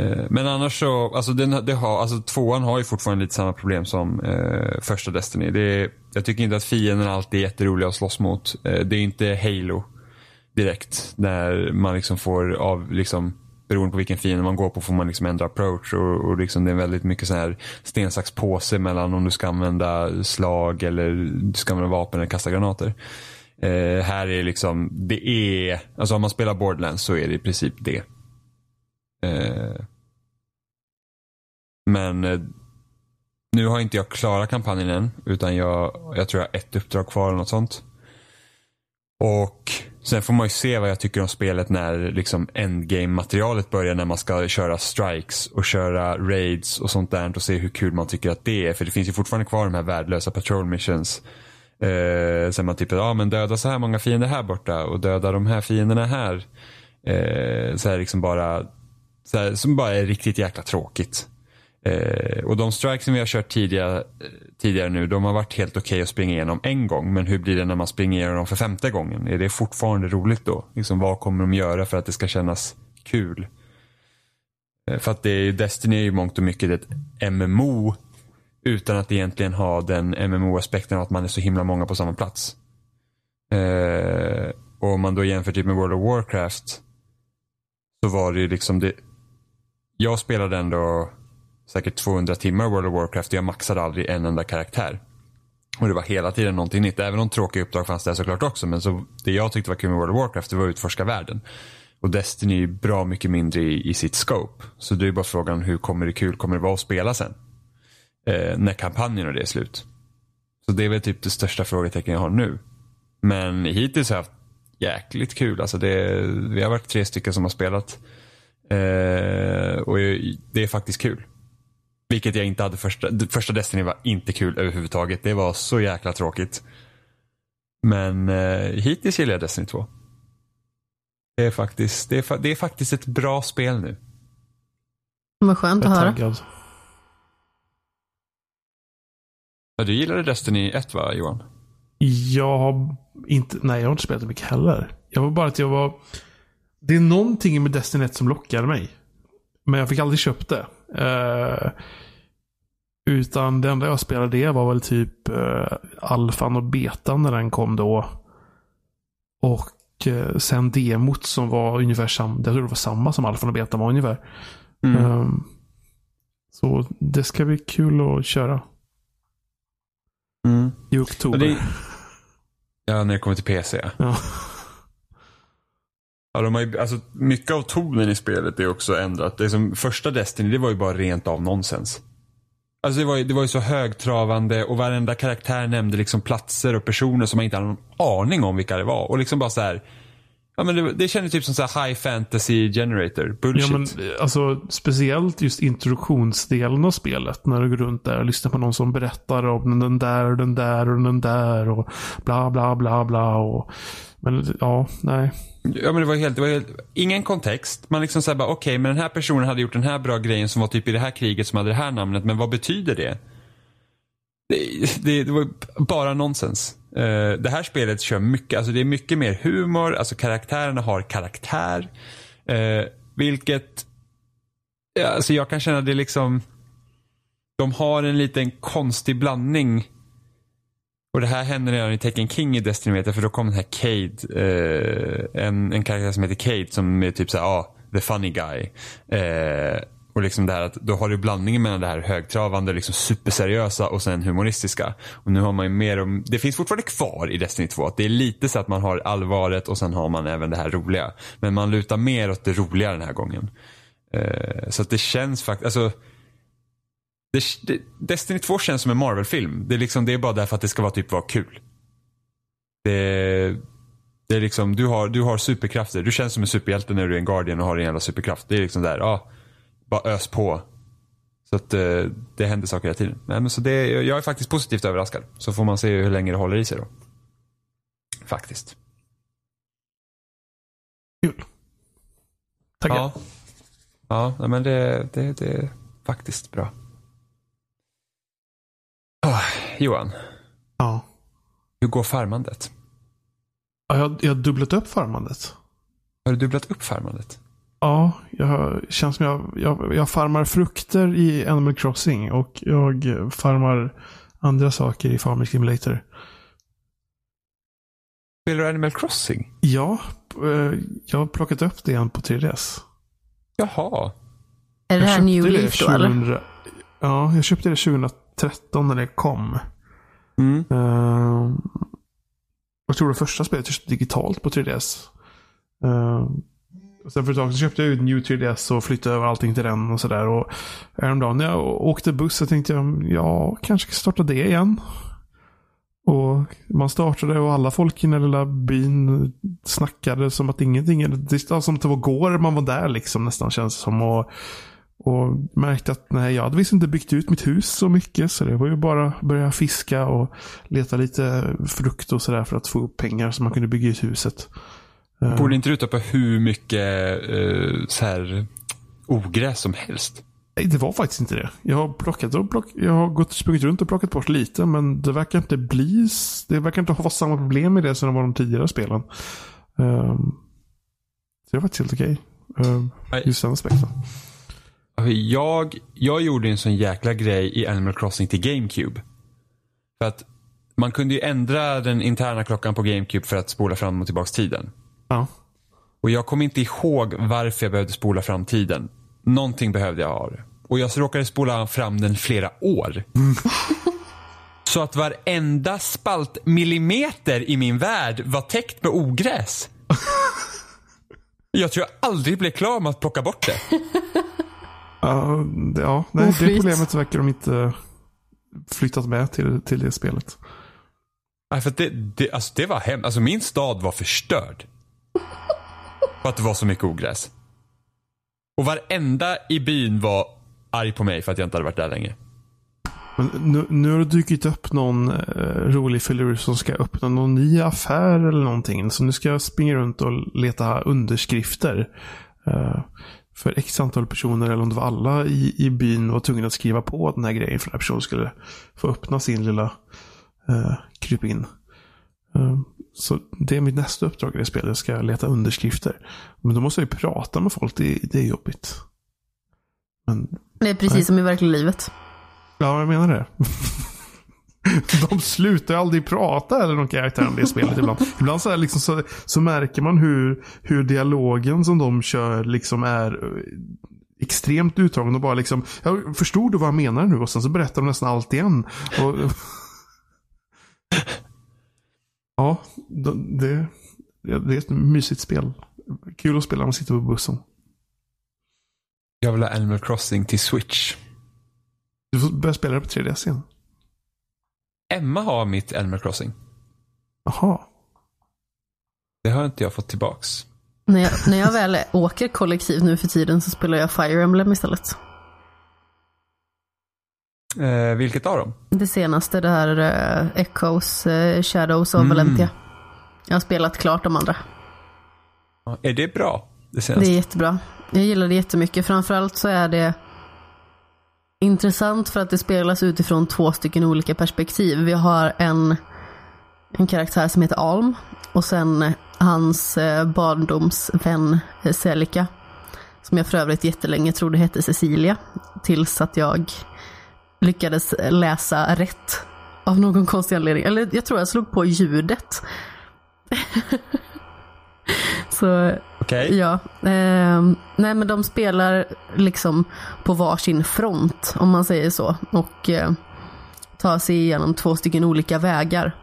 Eh, men annars så, alltså, den, det har, alltså tvåan har ju fortfarande lite samma problem som eh, första Destiny. Det är, jag tycker inte att fienden alltid är jätteroliga att slåss mot. Eh, det är inte Halo direkt. När man liksom får av, liksom, beroende på vilken fiende man går på får man liksom ändra approach. Och, och liksom det är väldigt mycket så här sten, sax, påse mellan om du ska använda slag eller du ska använda vapen eller kasta granater. Eh, här är liksom, det är, alltså om man spelar Borderlands så är det i princip det. Eh, men eh, nu har inte jag klarat kampanjen än. Utan jag, jag tror jag har ett uppdrag kvar eller något sånt. Och sen får man ju se vad jag tycker om spelet när liksom endgame-materialet börjar. När man ska köra strikes och köra raids och sånt där. Och se hur kul man tycker att det är. För det finns ju fortfarande kvar de här värdelösa patrol missions. Eh, sen man typ, ja men döda så här många fiender här borta och döda de här fienderna här. Eh, så här liksom bara så här, som bara är riktigt jäkla tråkigt. Eh, och de strikes som vi har kört tidigare, eh, tidigare nu, de har varit helt okej okay att springa igenom en gång. Men hur blir det när man springer igenom dem för femte gången? Är det fortfarande roligt då? Liksom, vad kommer de göra för att det ska kännas kul? Eh, för att det är, Destiny är ju mångt och mycket ett MMO utan att egentligen ha den MMO-aspekten av att man är så himla många på samma plats. Eh, och om man då jämför typ med World of Warcraft så var det ju liksom det, jag spelade ändå säkert 200 timmar World of Warcraft och jag maxade aldrig en enda karaktär. Och det var hela tiden någonting nytt. Även om tråkiga uppdrag fanns där såklart också. Men så, det jag tyckte var kul med World of Warcraft det var att utforska världen. Och Destiny är bra mycket mindre i, i sitt scope. Så det är bara frågan hur kommer det kul kommer det vara att spela sen? Eh, när kampanjen och det är slut. Så det är väl typ det största frågetecken jag har nu. Men hittills har jag haft jäkligt kul. Alltså det, vi har varit tre stycken som har spelat. Eh, och det är faktiskt kul. Vilket jag inte hade första. Första Destiny var inte kul överhuvudtaget. Det var så jäkla tråkigt. Men eh, hittills gillar jag Destiny 2. Det är, faktiskt, det, är, det är faktiskt ett bra spel nu. Vad skönt att höra. Taggad. Ja, du gillade Destiny 1 va Johan? Jag har inte, nej jag har inte spelat det mycket heller. Jag var bara att jag var... Det är någonting med Destiny 1 som lockade mig. Men jag fick aldrig köpt det. Uh, utan det enda jag spelade det var väl typ uh, alfan och betan när den kom då. Och uh, sen demot som var ungefär samma. Jag tror det var samma som alfan och betan var ungefär. Mm. Um, så det ska bli kul att köra. Mm. I oktober. Det... Ja, när det kommer till PC. Ja. Ja, de har ju, alltså, mycket av tonen i spelet är också ändrat. Det som första Destiny, det var ju bara rent av nonsens. Alltså det var, ju, det var ju så högtravande och varenda karaktär nämnde liksom platser och personer som man inte hade någon aning om vilka det var. Och liksom bara så här. Ja, men det, det kändes typ som så high fantasy generator. Bullshit. Ja, men, alltså, speciellt just introduktionsdelen av spelet. När du går runt där och lyssnar på någon som berättar om den där och den där och den där och bla bla bla bla. Och, men ja, nej. Ja men det var helt, det var helt ingen kontext. Man liksom säger bara okej okay, men den här personen hade gjort den här bra grejen som var typ i det här kriget som hade det här namnet. Men vad betyder det? Det, det, det var bara nonsens. Uh, det här spelet kör mycket, alltså det är mycket mer humor, alltså karaktärerna har karaktär. Uh, vilket, ja, alltså jag kan känna det liksom, de har en liten konstig blandning och det här hände redan i Tekken King i Destiny för då kom den här Cade, uh, en, en karaktär som heter Cade som är typ såhär, ja, ah, the funny guy. Och liksom det här att då har du blandningen mellan det här högtravande, liksom superseriösa och sen humoristiska. Och nu har man ju mer om, det finns fortfarande kvar i Destiny 2. Att det är lite så att man har allvaret och sen har man även det här roliga. Men man lutar mer åt det roliga den här gången. Eh, så att det känns faktiskt, alltså det, det, Destiny 2 känns som en Marvel-film. Det, är liksom, det är bara därför att det ska vara typ vara kul. Det, det är liksom, du har, du har superkrafter. Du känns som en superhjälte när du är en Guardian och har en jävla superkraft. Det är liksom där, ja, bara ös på. Så att det, eh, det händer saker hela tiden. Nej, men så det, jag är faktiskt positivt överraskad. Så får man se hur länge det håller i sig då. Faktiskt. Kul. Tackar. Ja, ja men det, det, det är faktiskt bra. Ah, Johan, Ja. hur går farmandet? Ja, jag, jag har dubblat upp farmandet. Har du dubblat upp farmandet? Ja, jag känns som jag, jag, jag farmar frukter i Animal Crossing och jag farmar andra saker i Farming Simulator. Spelar du Animal Crossing? Ja, eh, jag har plockat upp det igen på 3DS. Jaha. Är det här New Leaf då eller? 2000 Ja, jag köpte det 2013 när det kom. Mm. Uh, jag tror det första spelet jag köpte digitalt på 3DS. Uh, och sen för ett tag så köpte jag ut New 3DS och flyttade över allting till den och sådär. Och häromdagen när jag åkte buss så tänkte jag, ja, kanske ska starta det igen. Och man startade och alla folk i den lilla byn snackade som att ingenting, det var som att det var går man var där liksom nästan känns det som. Och, och märkte att nej, jag hade visst inte byggt ut mitt hus så mycket. Så det var ju bara att börja fiska och leta lite frukt och sådär för att få upp pengar så man kunde bygga ut huset. Eh, Borde inte du ta på hur mycket uh, så här, ogräs som helst? Nej, det var faktiskt inte det. Jag har plockat och plock, jag har gått sprungit runt och plockat bort lite, men det verkar inte bli, det verkar inte ha samma problem med det som det var de tidigare spelen. Um, så det var faktiskt helt okej. Um, Nej. just den aspekten. Jag, jag gjorde en sån jäkla grej i Animal Crossing till GameCube. För att man kunde ju ändra den interna klockan på GameCube för att spola fram och tillbaka tiden. Ja. Och jag kommer inte ihåg varför jag behövde spola fram tiden. Någonting behövde jag ha. Och jag råkade spola fram den flera år. [LAUGHS] Så att varenda spaltmillimeter i min värld var täckt med ogräs. Jag tror jag aldrig blev klar med att plocka bort det. [LAUGHS] Ja, det- ja, nej, det problemet verkar de inte flyttat med till, till det spelet. Nej, för det, det, alltså det var hem. Alltså min stad var förstörd. För att det var så mycket ogräs. Och varenda i byn var arg på mig för att jag inte hade varit där länge. Men nu, nu har det dykt upp någon eh, rolig filur som ska öppna någon ny affär eller någonting. Så nu ska jag springa runt och leta underskrifter. Eh, för x antal personer, eller om det var alla i, i byn, var tvungna att skriva på den här grejen för att den här personen skulle få öppna sin lilla eh, krypin. Eh, så det är mitt nästa uppdrag i det spelet. Jag ska leta underskrifter. Men då måste jag ju prata med folk. Det, det är jobbigt. Men Det är precis Nej. som i verkliga livet. Ja, jag menar det. [LAUGHS] De slutar aldrig prata eller någon karaktär om det spelet ibland. Ibland så, liksom så, så märker man hur, hur dialogen som de kör liksom är eh, extremt utdragen och bara liksom, jag förstod du vad jag menar nu? Och sen så berättar de nästan allt igen. Och, [LAUGHS] ja, de- det, det är ett mysigt spel. Kul att spela när man sitter på bussen. Jag vill ha Animal Crossing till Switch. Du får börja spela det på 3DS igen. Emma har mitt Animal Crossing. Jaha. Det har inte jag fått tillbaks. När jag, när jag väl åker kollektivt nu för tiden så spelar jag Fire Emblem istället. Eh, vilket av dem? Det senaste, det här uh, Echoes, eh, Shadows of Valentia. Jag har spelat klart de andra. Ja, Är det bra? Det Det senaste? är jättebra. Jag gillar det jättemycket. Framförallt så är det intressant för att det spelas utifrån två stycken olika perspektiv. Vi har en, en karaktär som heter Alm och sen hans eh, barndomsvän eh, Selika. Som jag för övrigt jättelänge trodde hette Cecilia. Tills att jag lyckades läsa rätt. Av någon konstig anledning. Eller jag tror jag slog på ljudet. [LAUGHS] Så Okej. Ja, ehm, nej men de spelar liksom på varsin front om man säger så och eh, tar sig igenom två stycken olika vägar.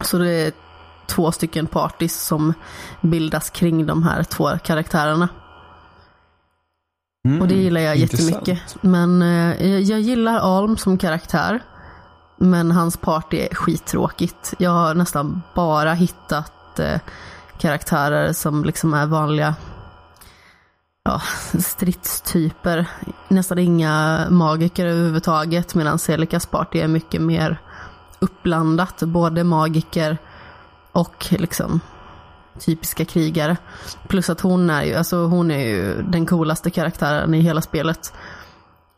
Så det är två stycken parties som bildas kring de här två karaktärerna. Mm, Och det gillar jag intressant. jättemycket. Men eh, jag, jag gillar Alm som karaktär. Men hans party är skittråkigt. Jag har nästan bara hittat eh, karaktärer som liksom är vanliga ja, stridstyper. Nästan inga magiker överhuvudtaget. Medan Celikas party är mycket mer uppblandat. Både magiker och liksom typiska krigare. Plus att hon är ju, alltså hon är ju den coolaste karaktären i hela spelet.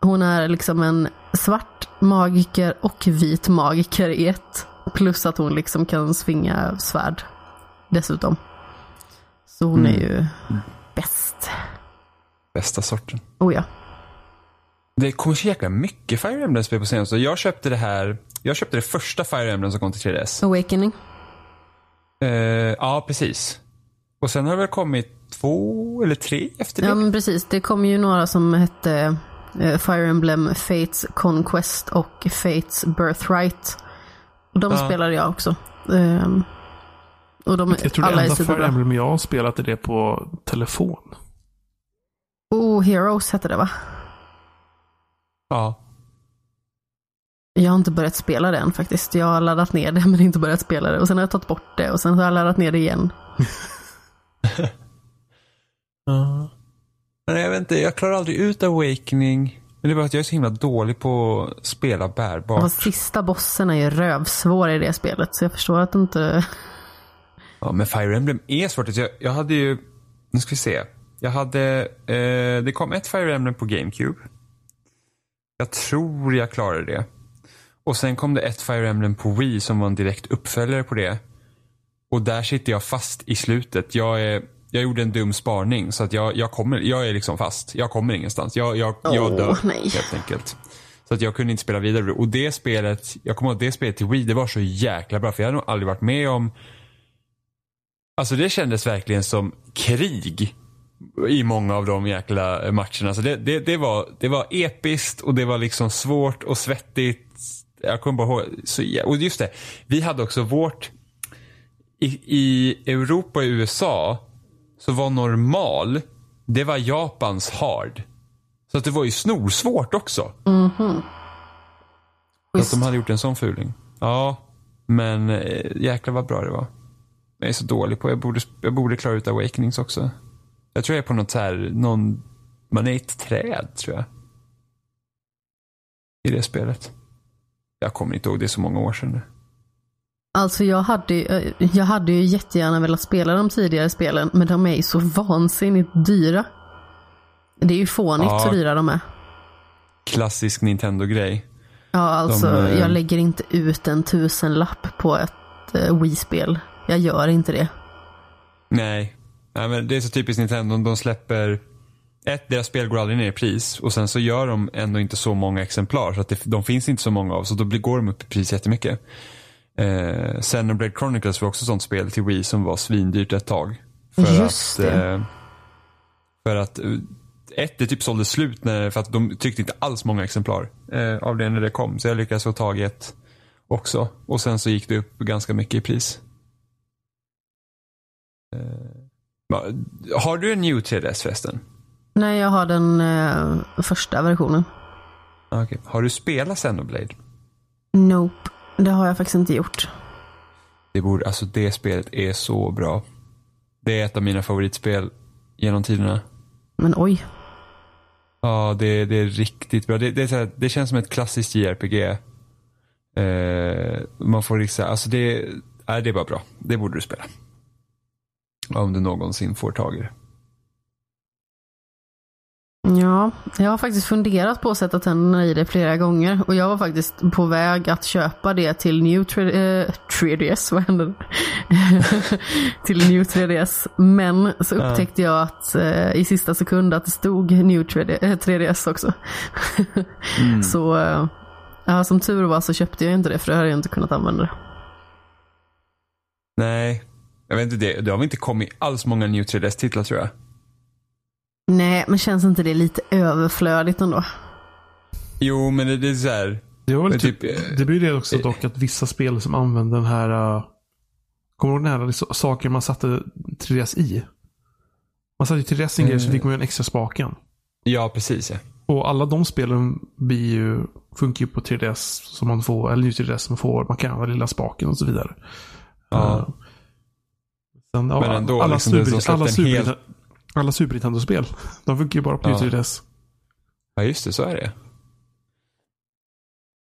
Hon är liksom en svart magiker och vit magiker i ett. Plus att hon liksom kan svinga svärd dessutom. Så hon är ju bäst. Bästa sorten. Oh ja. Det kommer så jäkla mycket Fire Emblem-spel på senaste. Jag köpte det här, jag köpte det första Fire Emblem som kom till 3DS. Awakening. Eh, ja, precis. Och sen har det väl kommit två eller tre efter det. Ja men precis, det kom ju några som hette eh, Fire Emblem Fates Conquest och Fates Birthright. Och de Ja. spelade jag också. Ehm, och de, Jag tror det alla är enda Fire. Emblem jag har spelat är det på telefon. Oh, Heroes hette det va? Ja. Jag har inte börjat spela det än faktiskt. Jag har laddat ner det [LAUGHS] men inte börjat spela det. Och sen har jag tagit bort det och sen har jag laddat ner det igen. [LAUGHS] Men jag vet inte, jag klarar aldrig ut Awakening. Men det är bara att jag är så himla dålig på att spela bärbart. Och sista bossen är ju rövsvår i det spelet. Så jag förstår att du inte... Ja, men Fire Emblem är svårt. Jag, jag hade ju, nu ska vi se. Jag hade, eh, det kom ett Fire Emblem på GameCube. Jag tror jag klarade det. Och sen kom det ett Fire Emblem på Wii som var en direkt uppföljare på det. Och där sitter jag fast i slutet. Jag, är, jag gjorde en dum sparning så att jag, jag, kommer, jag är liksom fast. Jag kommer ingenstans. Jag, jag, jag Åh, dör nej. helt enkelt. Så att jag kunde inte spela vidare. Och det spelet, jag kommer ihåg att det spelet till Wii, det var så jäkla bra. För jag hade nog aldrig varit med om Alltså det kändes verkligen som krig i många av de jäkla matcherna. Så det, det, det, var, det var episkt och det var liksom svårt och svettigt. Jag kommer bara ihåg. Så, och just det, vi hade också vårt i, i Europa och USA så var normal, det var Japans hard. Så att det var ju snorsvårt också. Så att de hade gjort en sån fuling. Ja, men eh, jäklar vad bra det var. Jag är så dålig på, jag borde, jag borde klara ut Awakenings också. Jag tror jag är på något så här, någon, man är i ett träd tror jag. I det spelet. Jag kommer inte ihåg, det är så många år sedan nu. Alltså jag hade, eh, jag hade ju jättegärna velat spela de tidigare spelen. Men de är ju så vansinnigt dyra. Det är ju fånigt Ja. så dyra de är. Klassisk Nintendo-grej. Ja, alltså De, eh, jag lägger inte ut en tusenlapp på ett uh, Wii-spel. Jag gör inte det. Nej. Nej, men det är så typiskt Nintendo. De släpper ett, deras spel går aldrig ner i pris och sen så gör de ändå inte så många exemplar så att det, de finns inte så många av så då blir, går de upp i pris jättemycket. Eh, Xenoblade Chronicles var också ett sånt spel till Wii som var svindyrt ett tag. För Just att, det. Eh, för att eh, ett, det typ sålde slut när, för att de tyckte inte alls många exemplar eh, av det när det kom. Så jag lyckades få tag i ett också. Och sen så gick det upp ganska mycket i pris. Va- Har du en New 3DS förresten? Nej, jag har den eh, första versionen. Ah, okej. Har du spelat Xenoblade? Nope, det har jag faktiskt inte gjort. Det, borde, alltså det spelet är så bra. Det är ett av mina favoritspel genom tiderna. Men oj. Ja, det, det är riktigt bra. Det, det, här, det känns som ett klassiskt JRPG. Eh, man får liksom, alltså det, nej, det är bara bra. Det borde du spela. Om du någonsin får tag i det. Ja, jag har faktiskt funderat på att sätta tänderna i det flera gånger. Och jag var faktiskt på väg att köpa det till New 3, eh, 3DS. Vad hände? [LAUGHS] till New 3DS. Men så upptäckte jag att eh, i sista sekund att det stod New 3D, eh, 3DS också. [LAUGHS] så eh, ja, som tur var så köpte jag inte det för det hade jag inte kunnat använda det. Nej, jag vet inte, det, det har väl inte kommit alls många New 3DS-titlar tror jag. Nej, men känns inte det lite överflödigt ändå? Jo, men det, det är så här. Det, var väl typ, typ, eh, det blir det också dock att vissa spel som använder den här... Uh, kommer du ihåg den här liksom, saken man satte 3DS i? Man satte ju 3DS i en grej så fick man ju en extra spaken. Ja, precis ja. Och alla de spelen blir ju, funkar ju på 3DS som man får, eller New 3DS som man får. Man kan använda lilla spaken och så vidare. Ja. Eh, sen, Men ändå, alla, liksom, det Super, alla, Super, alla Super Nintendo-spel. De funkar ju bara på Ja. New 3DS. Ja, just det, så är det.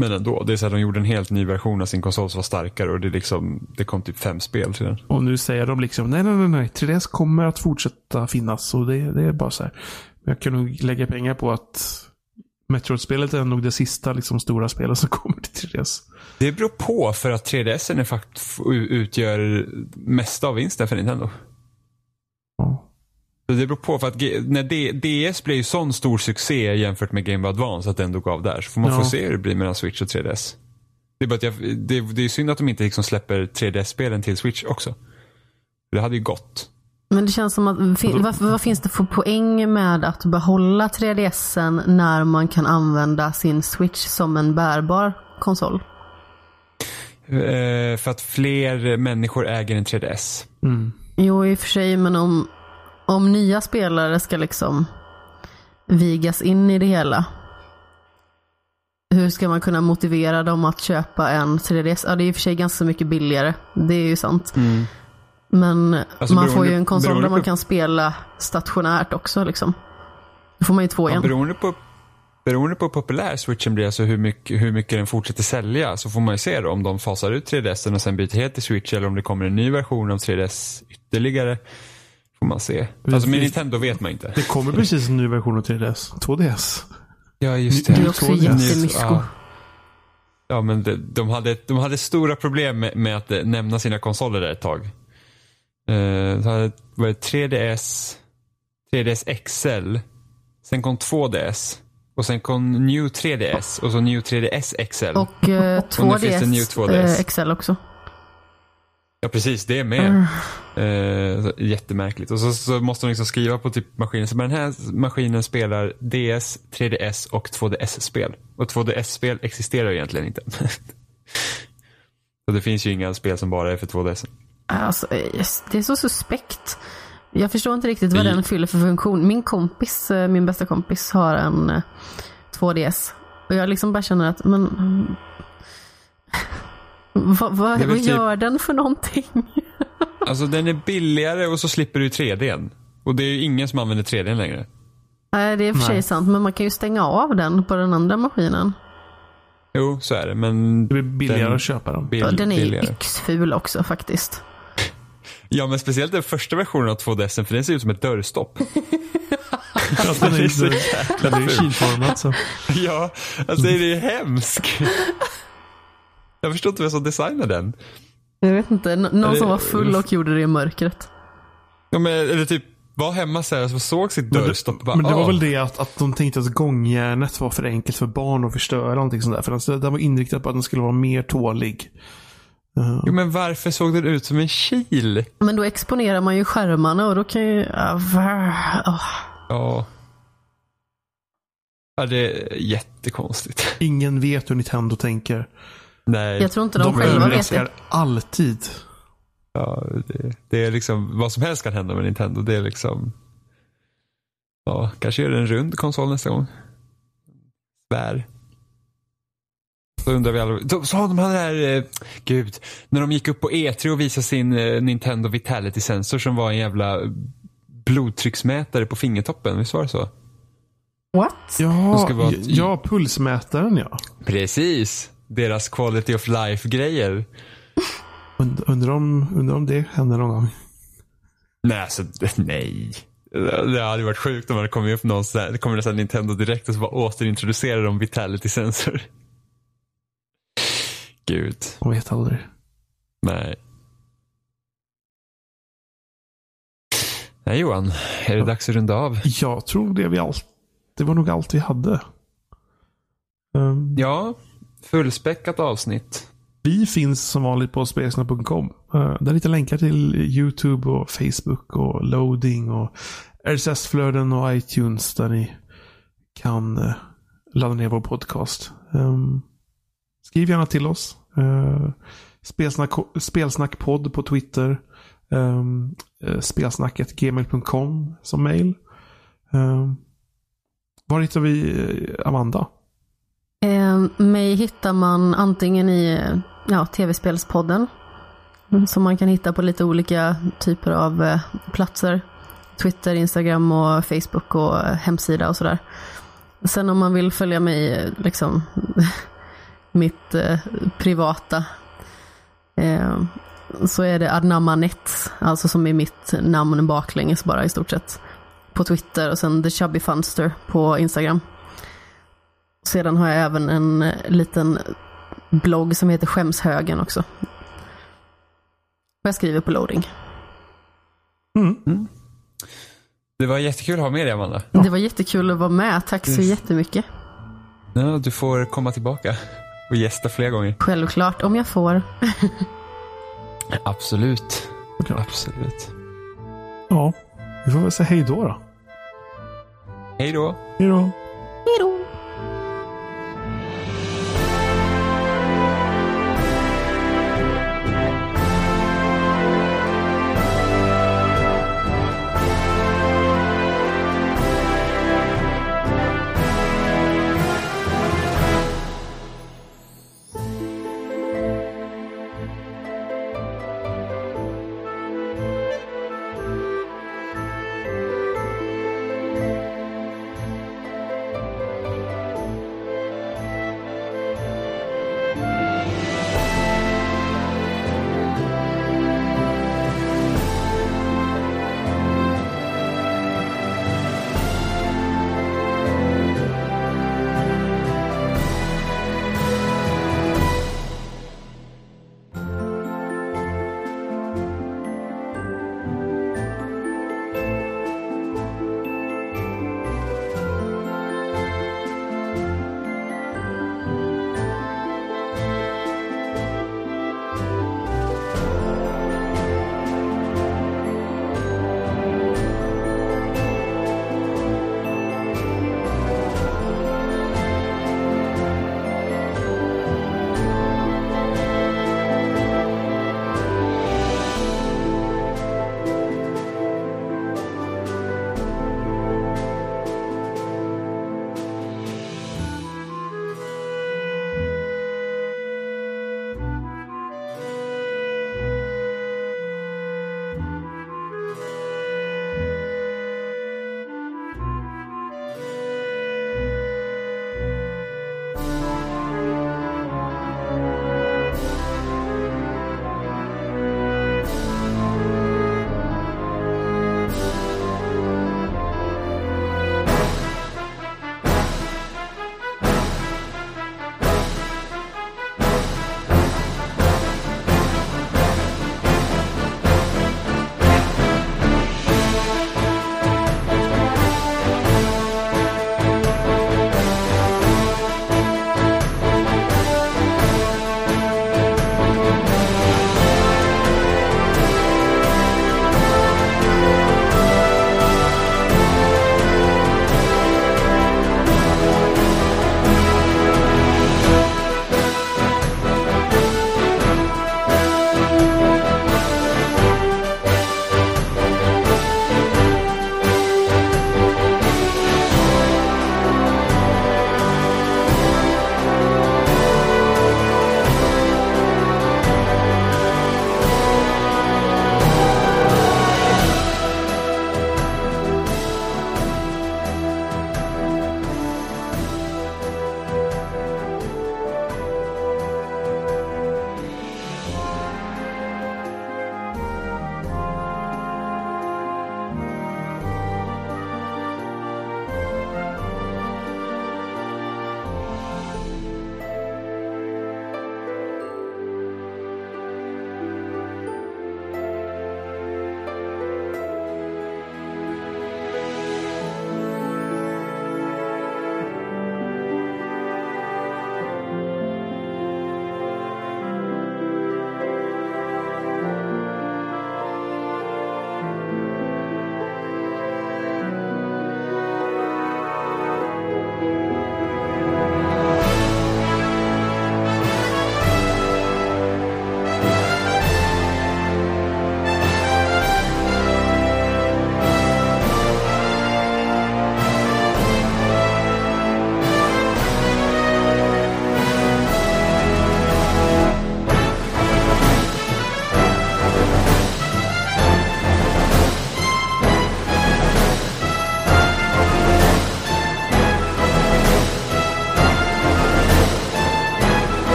Men ändå, det är så här, de gjorde en helt ny version av sin konsol som var starkare och det, liksom, det kom typ fem spel till den. Och nu säger de liksom nej, nej, nej, nej. 3DS kommer att fortsätta finnas. Och det, det är bara så här. Jag kan nog lägga pengar på att Metroid-spelet är nog det sista liksom, stora spelet som [LAUGHS] kommer till 3DS. Det beror på för att 3DS är faktiskt utgör mesta av vinsten för Nintendo. Det beror på för att när DS blev ju sån stor succé jämfört med Game Boy Advance att det ändå gav där. Så får man Ja. få se hur det blir mellan Switch och 3DS. Det är, bara att jag, det, det är synd att de inte liksom släpper 3DS-spelen till Switch också. Det hade ju gått. Men det känns som att, fin, vad, vad finns det för poäng med att behålla 3DSen när man kan använda sin Switch som en bärbar konsol? Eh, för att fler människor äger en 3DS. Mm. Jo, i och för sig, men om, om nya spelare ska liksom vigas in i det hela. Hur ska man kunna motivera dem att köpa en 3DS? Ja, det är i och för sig ganska mycket billigare. Det är ju sant. Men Alltså, man får ju en konsol där man på- kan spela stationärt också. Liksom. Då får man ju två Ja, igen. beroende, på, beroende på hur populär switchen blir, alltså hur mycket, hur mycket den fortsätter sälja, så får man ju se då om de fasar ut 3DSen och sen byter helt till switch eller om det kommer en ny version av 3DS ytterligare. Får man se. Alltså med Nintendo vet man inte. Det kommer precis en ny version av 3DS. 2DS. Ja, just Det är också jättemysko. Ja. Ja, men det, de, hade, de hade stora problem med, med att eh, nämna sina konsoler där ett tag. Eh, så hade, var det 3DS, 3DS XL, sen kom 2DS och sen kom New 3DS och så New 3DS XL. Och eh, Och nu finns det New 2DS, 2DS. eh, XL också. Ja, precis. Det är med. Mm. Eh, så, jättemärkligt. Och så, så måste de liksom skriva på typ maskinen. Så den här maskinen spelar DS, 3DS och 2DS-spel. Och 2DS-spel existerar egentligen inte. [LAUGHS] så det finns ju inga spel som bara är för 2DS. Alltså, eh, det är så suspekt. Jag förstår inte riktigt vad den fyller för funktion. Min kompis, eh, min bästa kompis, har en eh, 2DS. Och jag liksom bara känner att, men... mm, Vad, vad, är typ- gör den för någonting? [LAUGHS] Alltså den är billigare och så slipper du 3Dn. Och det är ju ingen som använder 3Dn längre. Nej, det är för sig Nej. sant, men man kan ju stänga av den på den andra maskinen. Jo, så är det. Men Det blir billigare Den- att köpa den. bill, Och den är ju billigare. yxful också faktiskt. [LAUGHS] Ja, men speciellt den första versionen av 2DS, för den ser ut som ett dörrstopp. [LAUGHS] Alltså, den det är är, är ju kilformad så. Ja, alltså det är ju hemskt. Jag förstår inte vem som designade den. Jag vet inte, någon det- som var full och gjorde det i mörkret. Ja, men, eller typ var hemma så här och såg sitt Men dörrstopp. det, bara, men det var väl det att, att de tänkte att gångjärnet var för enkelt för barn att förstöra. Någonting sånt där. För den, den var inriktad på att den skulle vara mer tålig. Eh, Jo, men varför såg den ut som en kil? Men då exponerar man ju skärmarna och då kan ju... åh. Ja. Ja, det är jättekonstigt. ingen vet hur Nintendo tänker. Nej. Jag tror inte de, De själva vet det. alltid. Ja, det, det är liksom, vad som helst kan hända med Nintendo. Det är liksom, ja, kanske gör en rund konsol nästa gång. Svär. Så undrar vi alla, så, så de hade det här, eh, gud, när de gick upp på E3 och visade sin eh, Nintendo Vitality Sensor som var en jävla blodtrycksmätare på fingertoppen, visst var det så? What? Ja, ska vara- ja, pulsmätaren ja. Precis. Deras quality of life-grejer. Und, undrar, om, undrar om det händer någon gång. Nej, alltså nej. Det hade varit sjukt om det kommit upp någon sån här, det kommer nästan Nintendo direkt och så bara återintroducerar de Vitality Sensor. Gud, Man vet aldrig. nej. Nej Johan, är det dags att runda av? Jag tror det vi allt. Det var nog allt vi hade. Um, Ja, fullspäckat avsnitt. Vi finns som vanligt på spelsnack.com. Eh, där hittar länkar till YouTube och Facebook och loading och RSS-flöden och iTunes där ni kan eh, ladda ner vår podcast. Ehm, skriv gärna till oss. Eh, spelsnack, spelsnackpodd på Twitter. Ehm, Spelsnacket gmail.com som mail. Ehm, var hittar vi Amanda? Eh, mig hittar man antingen i ja, tv-spelspodden. mm, Som man kan hitta på lite olika typer av eh, platser. Twitter, Instagram och Facebook och eh, hemsida och sådär. Sen om man vill följa mig liksom [LAUGHS] mitt eh, privata. Eh, så är det Adnamanet, alltså som är mitt namn baklänges bara i stort sett. På Twitter och sen The Chubby Funster på Instagram. Sedan har jag även en eh, liten blogg som heter Skämshögen också. Jag skriver på loading. Mm. Det var jättekul att ha med dig Amanda. Det var jättekul att vara med. Tack så Yes. jättemycket. Ja, du får komma tillbaka och gästa fler gånger. Självklart, om jag får. [LAUGHS] Absolut. Absolut. Ja, vi får väl säga hej då då. Hej då. Hej då. Hej då!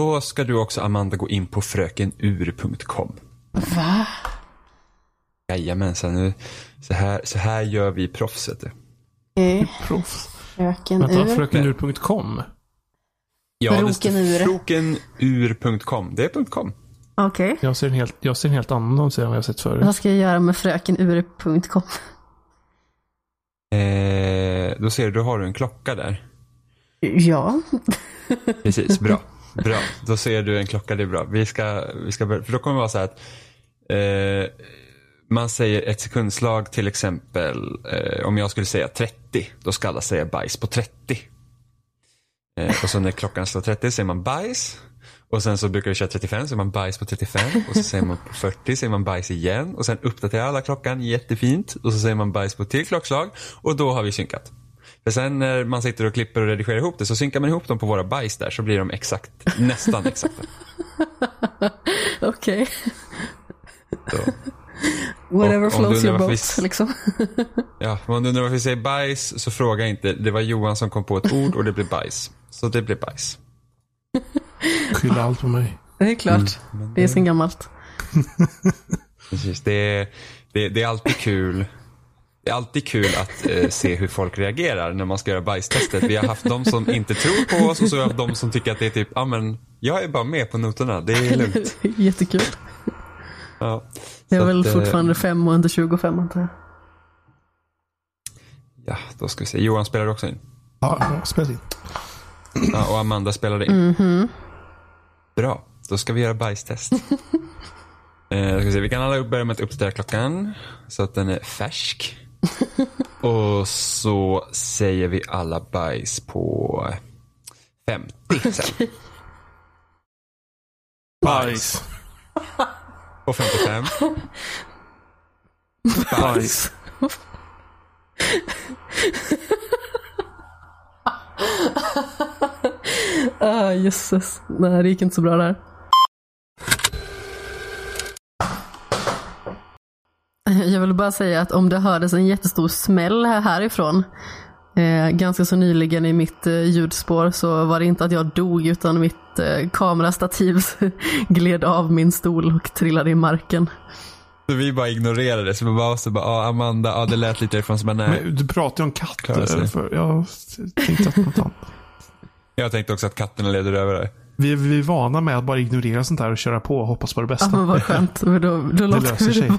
Då ska du också Amanda gå in på frökenur.com. Va? Jajamensan, nu, så, här, så här gör vi proffset. Okay. Proffs. Fröken Vänta, ur. frökenur.com? Ja, Frokenur.com. Det är .com. Okej. Jag ser en helt, jag ser en helt annan sedan vad jag sett förut. Vad ska jag göra med frökenur.com? Eh, då ser du, då har du en klocka där. Ja. Precis, bra. Bra, då ser du en klocka, det är bra. Vi ska, vi ska börja, för då kommer det vara så här att eh, man säger ett sekundslag till exempel, eh, om jag skulle säga 30, då ska alla säga bajs på 30. Eh, och så när klockan slår 30 säger man bajs. Och sen så brukar vi köra 35, så säger man bajs på 35. Och så säger man på 40, säger man bajs igen. Och sen uppdaterar alla klockan jättefint. Och så säger man bajs på ett till klockslag. Och då har vi synkat. För sen när man sitter och klipper och redigerar ihop det så synkar man ihop dem på våra bajs där så blir de exakt, nästan exakta. [LAUGHS] Okej. Så, Whatever undrar your boat, vi- liksom. [LAUGHS] ja, om du undrar varför vi säger bajs så fråga inte. Det var Johan som kom på ett ord och det blev bajs. Så det blev bajs. [LAUGHS] Skylla allt på mig. Det är klart. Men Det är sen gammalt. Precis, det är, det, det är alltid kul. Det är alltid kul att eh, se hur folk reagerar när man ska göra bajstestet. Vi har haft de som inte tror på oss och så har vi haft de som tycker att det är typ, ja men jag är bara med på noterna, det är lugnt. [LAUGHS] Jättekul. Ja. Det är väl att, eh, fortfarande fem och under 25 antar jag. Ja, då ska vi se. Johan spelar också in. Ja, ja spela in. Ja, och Amanda spelade in. Mhm. Bra, då ska vi göra bajstest. [LAUGHS] eh, ska vi, se. vi kan alla börja med att uppdatera klockan så att den är färsk. [LAUGHS] och så säger vi alla bajs på 50 sen. Bajs. På 55. Bajs. Ah, jösses. Nej, det gick inte så bra där. [LAUGHS] Jag vill bara säga att om det hördes en jättestor smäll här härifrån eh, ganska så nyligen i mitt eh, ljudspår så var det inte att jag dog utan mitt eh, kamerastativ [LAUGHS] gled av min stol och trillade i marken. Så vi bara ignorerade det. Så vi bara, så bara ah, Amanda, ah, det lät lite ifrån som bara, nej. Men du pratade ju om katter. sig. För jag tänkte att något annat. Jag tänkte också att katterna leder över det. Vi, vi är vana med att bara ignorera sånt här och köra på och hoppas på det Ja bästa. men vad skönt, men då, då Det löser sig. det